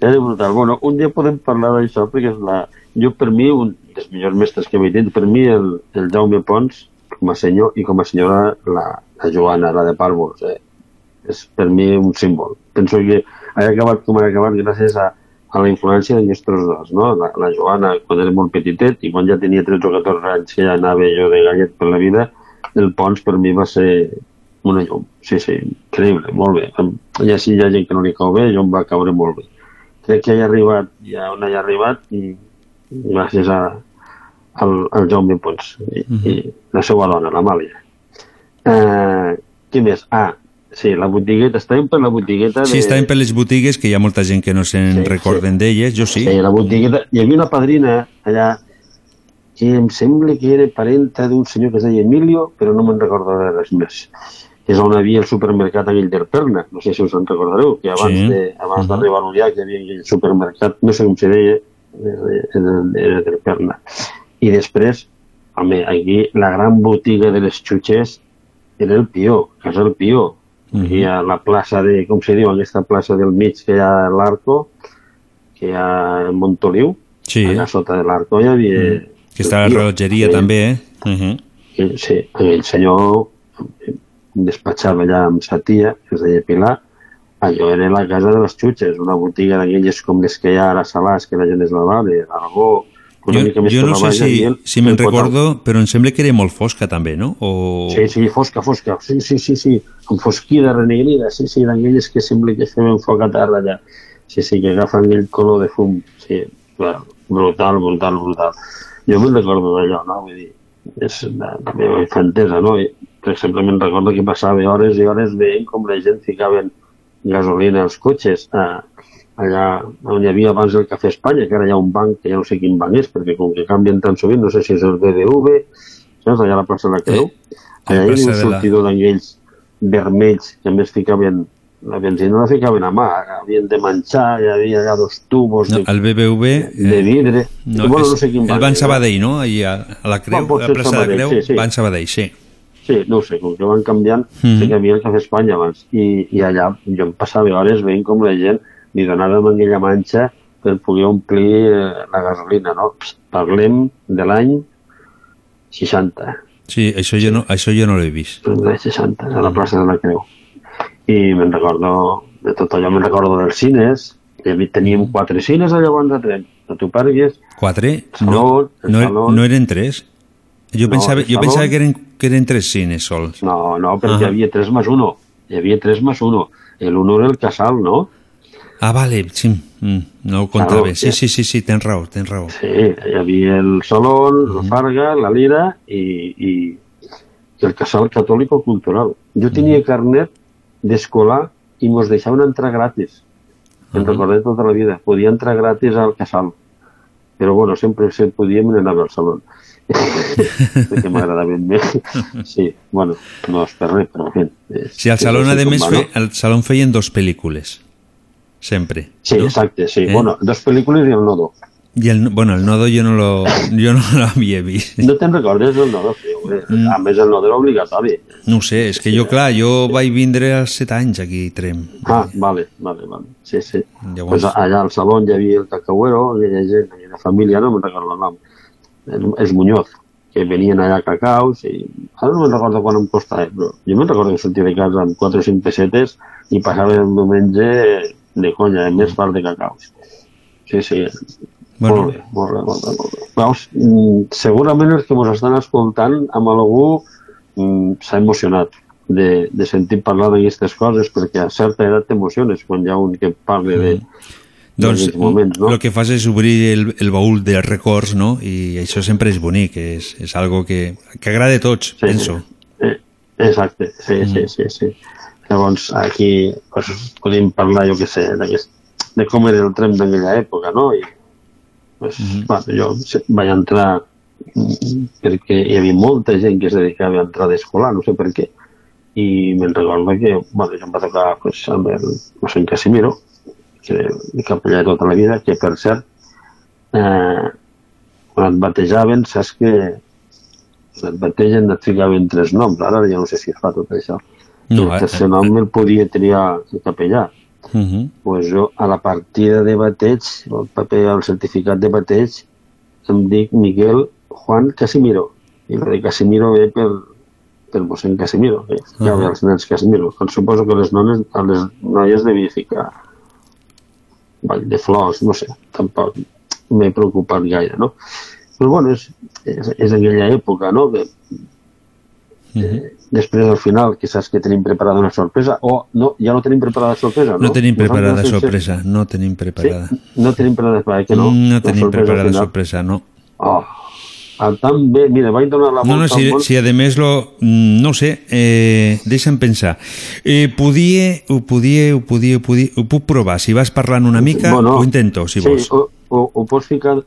era brutal. Bueno, un dia podem parlar d'això, perquè és la... jo per mi, un dels millors mestres que m'he dit, per mi el, el Jaume Pons, com a senyor, i com a senyora la, la Joana, la de Pàrvols, eh? és per mi un símbol. Penso que ha acabat com ha acabat gràcies a, a la influència de nostres dos, no? La, la Joana quan era molt petitet i quan ja tenia 13 o 14 anys que ja anava jo de gallet per la vida, el Pons per mi va ser una llum. Sí, sí, increïble, molt bé. Ja si hi ha gent que no li cau bé, jo em va caure molt bé. Crec que hi ha arribat, ja on hi ha arribat, i gràcies a, al, al Jaume Pons i, i la seva dona, l'Amàlia. Eh, què més? Ah, Sí, la botigueta, estàvem per la botigueta de... Sí, estaven per les botigues, que hi ha molta gent que no se'n Sí, recorden d'elles, jo sí. Sí, la botigueta. Hi havia una padrina allà que em sembla que era parenta d'un senyor que es deia Emilio, però no me'n recordo de res més. És on havia el supermercat aquell del Perna, no sé si us en recordareu, que abans Sí. de abans d'arribar a l'Urià que hi havia aquell supermercat, no sé com se deia, era, Perna. I després, home, aquí la gran botiga de les xutxes era el Pió, Casa el Pió. Aquí a la plaça de, com se diu, aquesta plaça del mig que hi ha l'Arco, que hi ha Montoliu, Sí. allà sota de l'Arco hi havia... Que està la rellotgeria també, eh? Uh -huh. I, sí, el senyor despatxava allà amb sa tia, que es deia Pilar, allò era la casa de les xutxes, una botiga d'aquelles com les que hi ha ara a Salàs, que la gent es la va, d'Aragó, una Jo, mica més jo no sé si, el- si me'n el recordo, però em sembla que era molt fosca també, no? O... Sí, sí, fosca, fosca, sí, sí, sí, sí, amb fosquida, renegrida, sí, sí, d'aquelles que sembla que fem foc a terra allà. Sí, sí, que agafen aquell color de fum, sí, clar, brutal, brutal, brutal. Jo me'n recordo d'allò, no? Vull dir, és la, la meva infantesa, no? I, per exemple, me'n recordo que passava hores i hores veient com la gent ficaven gasolina als cotxes a, allà on hi havia abans el Cafè Espanya, que ara hi ha un banc, que ja no sé quin banc és, perquè com que canvien tan sovint, no sé si és el BBV, saps, allà a la plaça de la Creu, allà hi havia un sortidor d'aquells vermells que a més ficaven la benzina la ficaven a mà, havien de menjar, hi havia allà dos tubos No, de, el BBV... de vidre. No, bueno, no sé quin el banc Ban era. Sabadell, no? Allà a la Creu, pot a la plaça de la Sabadell, Creu, sí, sí. Ban Sabadell, sí. Sí, no sé, com que van canviant, Mhm. sí que hi havia el Cafè Espanya abans. I, I allà jo em passava hores veient com la gent li donava amb aquella manxa per poder omplir eh, la gasolina, no? Parlem de l'any 60, Sí, això jo no, això jo no l'he vist. l'any 60, a la plaça de la Creu. I me'n recordo de tot allò, me'n recordo dels cines, hi teníem quatre cines allà abans de tren, no t'ho pergues, Quatre? Saló, No, no, saló. no eren tres? Jo No, pensava, jo pensava que eren, que eren tres cines sols. No, no, perquè hi Ahà. havia 3 més 1. Hi havia 3 més 1. El 1 era el casal, no? Ah, vale, sí, mm, no ho comptava. Claro, sí, sí. sí, sí, tens raó, tens raó. Sí, hi havia el Salón, la Farga, la Lira i, i, el casal catòlico cultural. Jo tenia carnet d'escolar i mos deixaven entrar gratis. Em recordé tota la vida. Podia entrar gratis al casal. Però bueno, sempre se podia me n'anava al saló. (laughs) perquè m'agradaven més. Sí, bueno, no és per res, però Sí, al Salón, a més, fe, al Salón feien dos pel·lícules. Sempre. Sí, exacte, sí. Eh? Bueno, dos pel·lícules i el nodo. I el, bueno, el nodo jo no lo, (laughs) jo no l'havia vist. No te'n recordes del nodo? Home. Mm. A més, el nodo era obligatori. No sé, és que jo, clar, jo vaig vindre als set anys aquí, Trem. Ah, vale, vale, vale. Sí, sí. Llavors- Pues allà al saló hi havia el cacauero, aquella gent, aquella família, no me'n recordo el nom, els Muñoz, que venien allà a cacaus, i ara no me'n recordo quan em costava, però jo me'n recordo que sortia de casa amb 4 o 5 pessetes i passava el diumenge de conya, més part de cacaus. Sí, sí. Bueno. Molt bé, molt bé, molt bé, molt bé. Veus, mm, segurament els que ens estan escoltant amb algú mm, s'ha emocionat de, de sentir parlar d'aquestes coses perquè a certa edat t'emociones quan hi ha un que parla de, Doncs moments, no? el que fas és obrir el, el baúl de records, no? I això sempre és bonic, és, és algo que, que agrada a tots, sí, penso. Eh, exacte, sí, Mm. sí, sí, sí. Llavors, aquí pues, podem parlar, jo què sé, de com era el tren d'aquella època, no? I, pues, Mm-hmm. bueno, jo se- vaig entrar mm, perquè hi havia molta gent que es dedicava a entrar d'escolar, no sé per què, i me'n recordo que, bueno, jo em va tocar pues, amb el mossèn Casimiro, que era el capellà de tota la vida, que per cert, eh, quan et batejaven, saps que et bategen et ficaven tres noms, ara ja no sé si es fa tot això. No, el eh, tercer nom el podia triar el capellà. Uh -huh. pues jo a la partida de bateig, el paper, el certificat de bateig, em dic Miguel Juan Casimiro. I el de Casimiro ve per, per mossèn Casimiro, que hi ha Ahà. els nens Casimiro. Doncs suposo que les nones, a les noies devia ficar Vall de Flors, no sé, tampoc m'he preocupat gaire, no? Però bueno, és, és, és aquella època, no?, que després al final que saps que tenim preparada una sorpresa o no, ja no tenim preparada sorpresa no, No tenim preparada Nosaltres sense- sorpresa, no tenim preparada. Sí, no tenim preparada, que no? No tenim sorpresa preparada final. sorpresa, no. Oh, a tan bé, mira, vaig donar la volta No, no, si, món. si a més lo, mm, no sé, eh, deixa'm pensar. Eh, podia, ho podia, ho podia, ho podia, ho puc provar. Si vas parlant una mica, ho intento, si sí, vols. Ho, ho, ho pots ficar,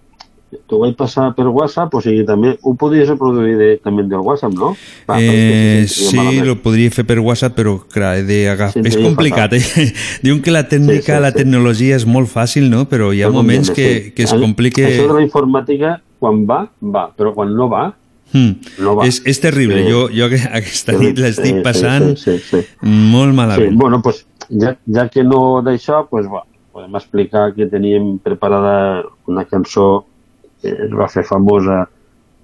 t'ho vaig passar per WhatsApp, o sigui, també ho podries reproduir directament del WhatsApp, no? Va, Eh, sí, sí, sí, malament. lo podria fer per WhatsApp, però clar, he d'agafar... Sí, és complicat, eh? (laughs) Diuen que la tècnica, Sí, sí, la sí. tecnologia és molt fàcil, no? Però hi ha Però moments sí. que, que es complica... Això de la informàtica, quan va, va, però quan no va, Hmm. no va. És, és terrible. Sí. Jo, jo aqu- (laughs) aquesta Sí, nit l'estic sí, passant sí, sí, sí, molt Sí, malament. bueno, pues, ja, ja que no d'això, pues, va, podem explicar que teníem preparada una cançó que es va fer famosa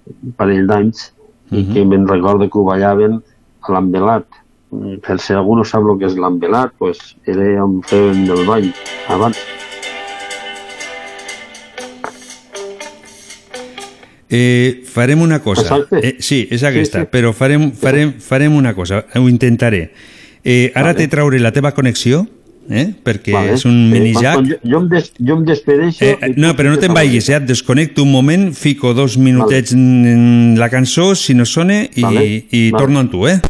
un parell d'anys i Mhm. que me'n recordo que ho ballaven a l'embelat. Mm, Per si algú no sap el que és l'embelat, pues, era on feien el ball abans. Eh, farem una cosa. Exacte. Eh, sí, és aquesta, Sí, sí. però farem, farem, farem una cosa. Ho intentaré. Eh, ara Vale. te trauré la teva connexió, eh? perquè Vale. és un Sí, mini quan- jack. quan Jo, jo, em des, jo em despedeixo... Eh, no, però no te'n vagis, eh? et desconnecto un moment, fico dos minutets en la cançó, si no sona, i, Vale. i Vale. torno amb tu, eh?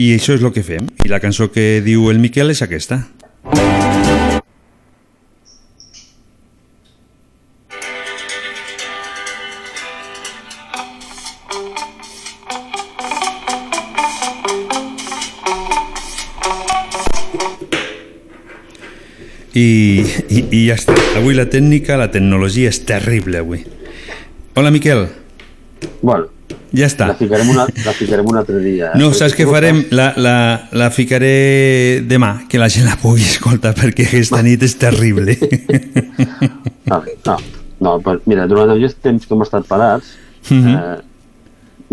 I això és el que fem. I la cançó que diu el Miquel és aquesta. I, i, i ja està. Avui la tècnica, la tecnologia és terrible avui. Hola, Miquel. Bueno, ja està. La ficarem, una, la ficarem un altre dia. No, saps què farem? La, la, la ficaré demà, que la gent la pugui escoltar, perquè aquesta nit és terrible. Vale, no, no, pues mira, durant aquest temps que hem estat parats, Mhm. eh,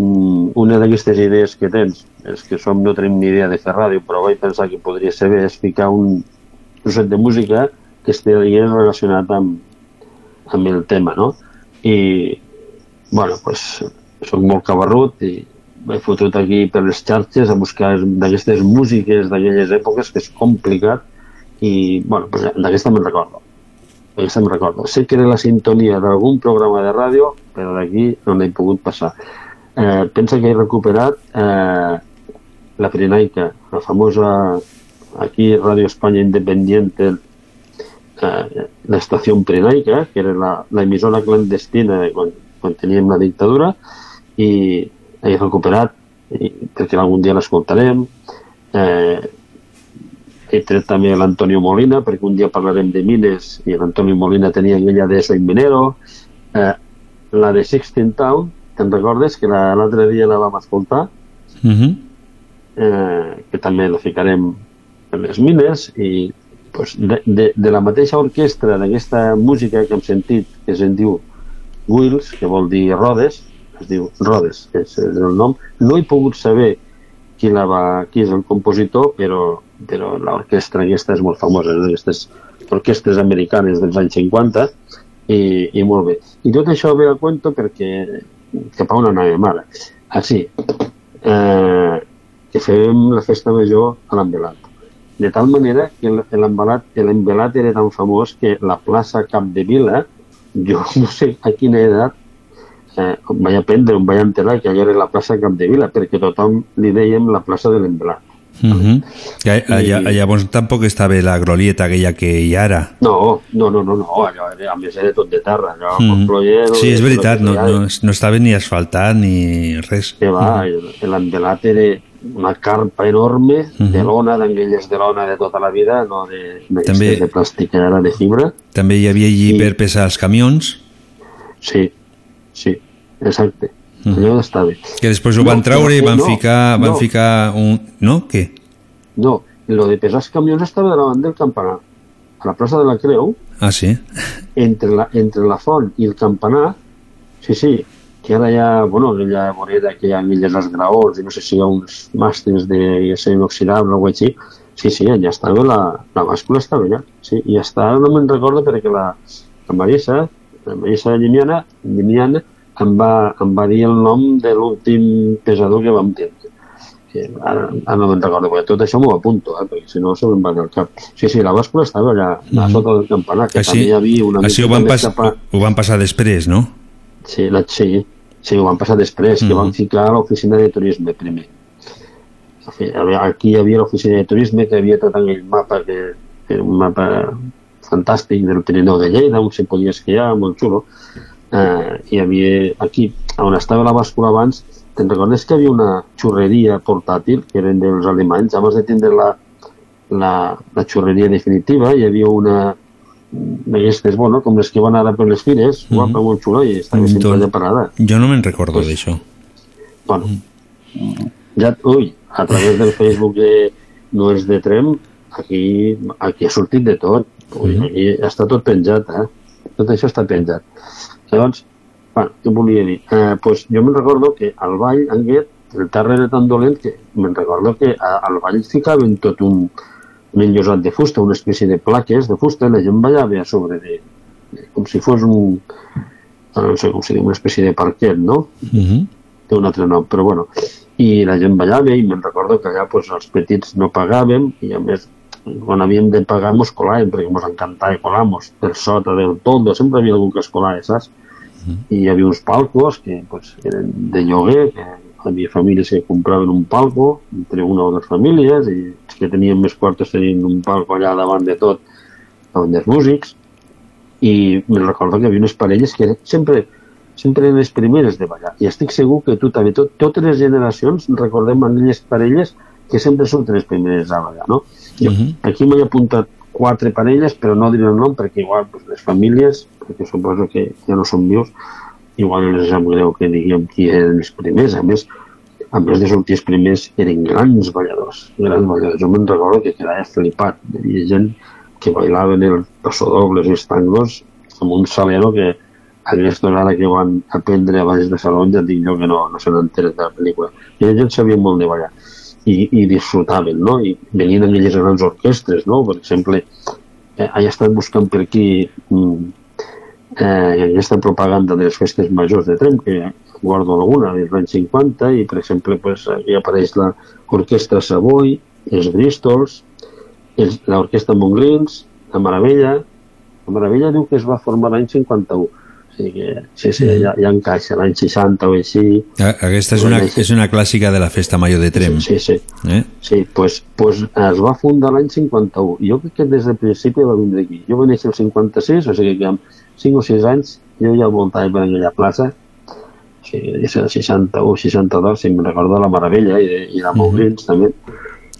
mm, una d'aquestes idees que tens és que som no tenim ni idea de fer ràdio, però vaig pensar que podria ser bé és ficar un trosset de música que estigui relacionat amb, amb el tema, no? I, bueno, pues, soc molt cabarrut i m'he fotut aquí per les xarxes a buscar d'aquestes músiques d'aquelles èpoques que és complicat i, bueno, pues, d'aquesta me'n recordo aquesta me'n recordo. Sé que era la sintonia d'algun programa de ràdio, però d'aquí no n'he pogut passar. Eh, pensa que he recuperat eh, la Pirenaica, la famosa aquí Radio España Independiente, eh, la estació Pirenaica, que era la, la emissora clandestina de quan, quan teníem la dictadura, i he recuperat, i, perquè algun dia l'escoltarem, eh, he tret també l'Antonio Molina, perquè un dia parlarem de mines i l'Antonio Molina tenia aquella de Soy Minero. Eh, la de Sixteen Town, te'n recordes que la- l'altre dia la vam escoltar, Mhm. eh, que també la ficarem en les mines i pues, de, de, de la mateixa orquestra d'aquesta música que hem sentit, que se'n diu Wheels, que vol dir rodes, es diu Rodes, que és el nom, no he pogut saber qui, la va, qui és el compositor, però, però l'orquestra aquesta és molt famosa, és d'aquestes orquestres americanes dels anys 50, i, i molt bé. I tot això ve a cuento perquè cap a on anàvem ara. Ah, sí, eh, que fem la festa major a l'Embelat. De tal manera que l'Embelat era tan famós que la plaça Capdevila, jo (laughs) no sé a quina edat eh, em vaig aprendre, em vaig enterar que allò era la plaça Capdevila, perquè tothom li dèiem la plaça de l'Embelat. Mhm. Que allà, llavors tampoc estava la glorieta aquella que hi ara. No, no, no, no, no, allò era, a més era tot de terra, allò Mhm. mm. Montployer... Sí, és veritat, no, no, no estava ni asfaltat ni res. que va, Mhm. l'Embelat era una carpa enorme Mhm. de lona, d'anguilles de lona de tota la vida, no de, de, També- de plàstic, era de fibra. També hi havia allí per pesar els camions, Sí, sí, exacte. Mhm. Allò estava. que després ho No, van traure i van no, ficar, van no. ficar un... No? Què? No, lo de pesar els camions estava davant del campanar. A la plaça de la Creu, Ah, sí? entre la, entre la font i el campanar, sí, sí, que ara ja, bueno, aquella vorera que hi ha aquelles als graons, i no sé si hi ha uns màsters de acer inoxidable o alguna així, sí, sí, allà estava la, la bàscula estava allà, sí, i està, no me'n recordo perquè la, la Marisa, la Marisa Llimiana, Llimiana em, va, em va dir el nom de l'últim pesador que vam tenir que ara, ara no me'n recordo, perquè tot això m'ho apunto, eh, perquè si no se me'n va del cap. Sí, sí, la bàscula estava allà, a Mhm. sota del campanar, que Així, també hi havia una així ho mica van, més pas, cap a... ho van passar després, no? Sí, la, sí, sí, ho van passar després, que Mhm. van ficar a l'oficina de turisme primer. Aquí hi havia l'oficina de turisme que havia tot aquell mapa que, que era un mapa fantàstic del Pirineu de Lleida, on se podia esquiar, molt xulo. Eh, hi havia aquí, on estava la bàscula abans, te'n recordes que hi havia una xurreria portàtil, que eren dels alemanys, abans de tindre la, la, la xurreria definitiva, hi havia una d'aquestes, bueno, com les que van ara per les fires, Mhm. guapa, molt xula, i estava sempre Doncs- allà parada. Jo no me'n recordo d'això. Bueno, ja, ui, a través del Facebook de No és de Trem, aquí, aquí ha sortit de tot. Ui, Mhm. aquí està tot penjat, eh? Tot això està penjat. Llavors, bueno, què volia dir? Eh, pues jo me'n recordo que al ball, Anguet, el terra era tan dolent que me'n recordo que a, al ball ficaven tot un, un enllosat de fusta, una espècie de plaques de fusta, la gent ballava a sobre de, de com si fos un, no sé com se diu, una espècie de parquet, no? Mhm. té un altre nom, però bueno, i la gent ballava i me'n recordo que allà pues, els petits no pagàvem i a més quan havíem de pagar mos colàvem perquè mos encantava colar-nos per sota del toldo, sempre hi havia algú que es colava, saps? I hi havia uns palcos que pues, eren de lloguer, que hi havia famílies que compraven un palco entre una o dues famílies i els que tenien més quartos tenien un palco allà davant de tot davant dels músics i me'n recordo que hi havia unes parelles que sempre sempre eren les primeres de ballar. I estic segur que tu també, tot, totes les generacions recordem aquelles parelles que sempre surten les primeres a ballar, no? Jo, aquí m'he apuntat quatre parelles, però no diré el nom perquè igual pues, les famílies, perquè suposo que ja no són vius, igual no sap greu que diguem qui eren els primers. A més, a més de sortir els primers, eren grans balladors, grans balladors. Jo me'n recordo que quedava flipat. Hi havia gent que bailaven el pasodobles i els tangos amb un salero que aquests ara que van aprendre a baix de salons ja dic jo que no, no se n'enteren de la pel·lícula. I la gent sabia molt de ballar i, i disfrutaven, no? I venien aquelles grans orquestres, no? Per exemple, eh, he estat buscant per aquí mm, eh, aquesta propaganda de les festes majors de Trem, que guardo alguna dels anys 50, i per exemple pues, aquí apareix l'orquestra Savoy, els Bristols, l'orquestra Montgrins, la Maravella, la Maravella diu que es va formar l'any 51, o sigui que sí, sí, ja, ja encaixa, l'any 60 o així, Aquesta és una, és una clàssica de la festa major de Trem. Sí, sí. Eh? Sí, pues, pues es va fundar l'any 51. I jo crec que des del principi va vindre aquí. Jo vaig néixer el 56, o sigui que amb 5 o 6 anys jo ja voltava per aquella plaça. Del 61, 62, si em recordo la Meravella i, de, i la Moulins també.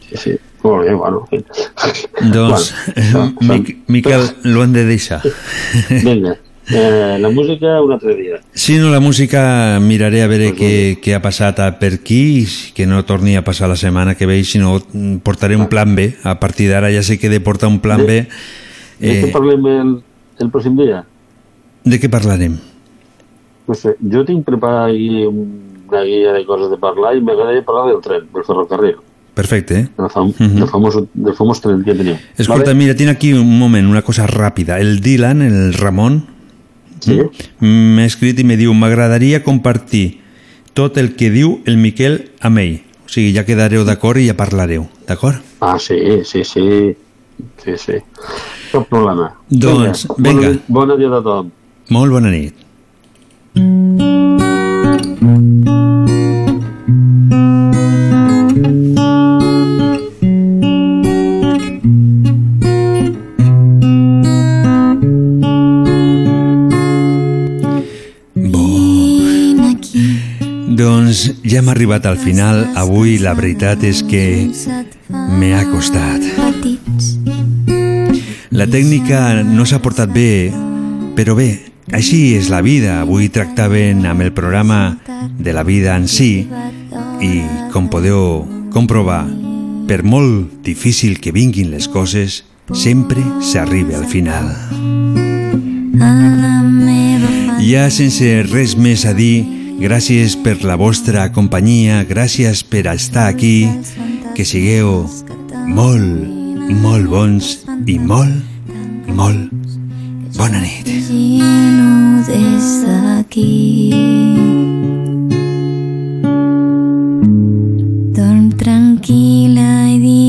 Sí, sí. Molt bé, bueno. en fi. Doncs, Bueno, eh, Mic Miquel, lo hem de deixar. (laughs) Vinga, eh, la música un altre dia. Si no, la música miraré a veure què, què ha passat per aquí, que no torni a passar la setmana que ve, si no mm, portaré un plan B. A partir d'ara ja sé que he de portar un plan B. De què Eh, parlem el, el pròxim dia? De què parlarem? No sé, jo tinc preparat aquí una guia de coses de parlar i m'agradaria parlar del tren, del ferrocarril. Perfecte. eh? del, fam Mhm. del, famós, del famós tren que tenim. Escolta, mira, tinc aquí un moment, una cosa ràpida. El Dylan, el Ramon, Sí? m'ha escrit i me diu m'agradaria compartir tot el que diu el Miquel amb ell. O sigui, ja quedareu d'acord i ja parlareu, d'acord? Ah, sí, sí, sí. Sí, sí. Cap problema. Doncs, Bona, vinga. nit- bona dia a tothom. Molt bona nit. Doncs ja hem arribat al final. Avui la veritat és que me ha costat. La tècnica no s'ha portat bé, però bé, així és la vida. Avui tractaven amb el programa de la vida en si i, com podeu comprovar, per molt difícil que vinguin les coses, sempre s'arriba al final. Ja sense res més a dir, gràcies per la vostra companyia, gràcies per estar aquí, que sigueu molt, molt bons i molt, molt bona nit. lleno desde aquí. Dorm tranquil·la i digue'm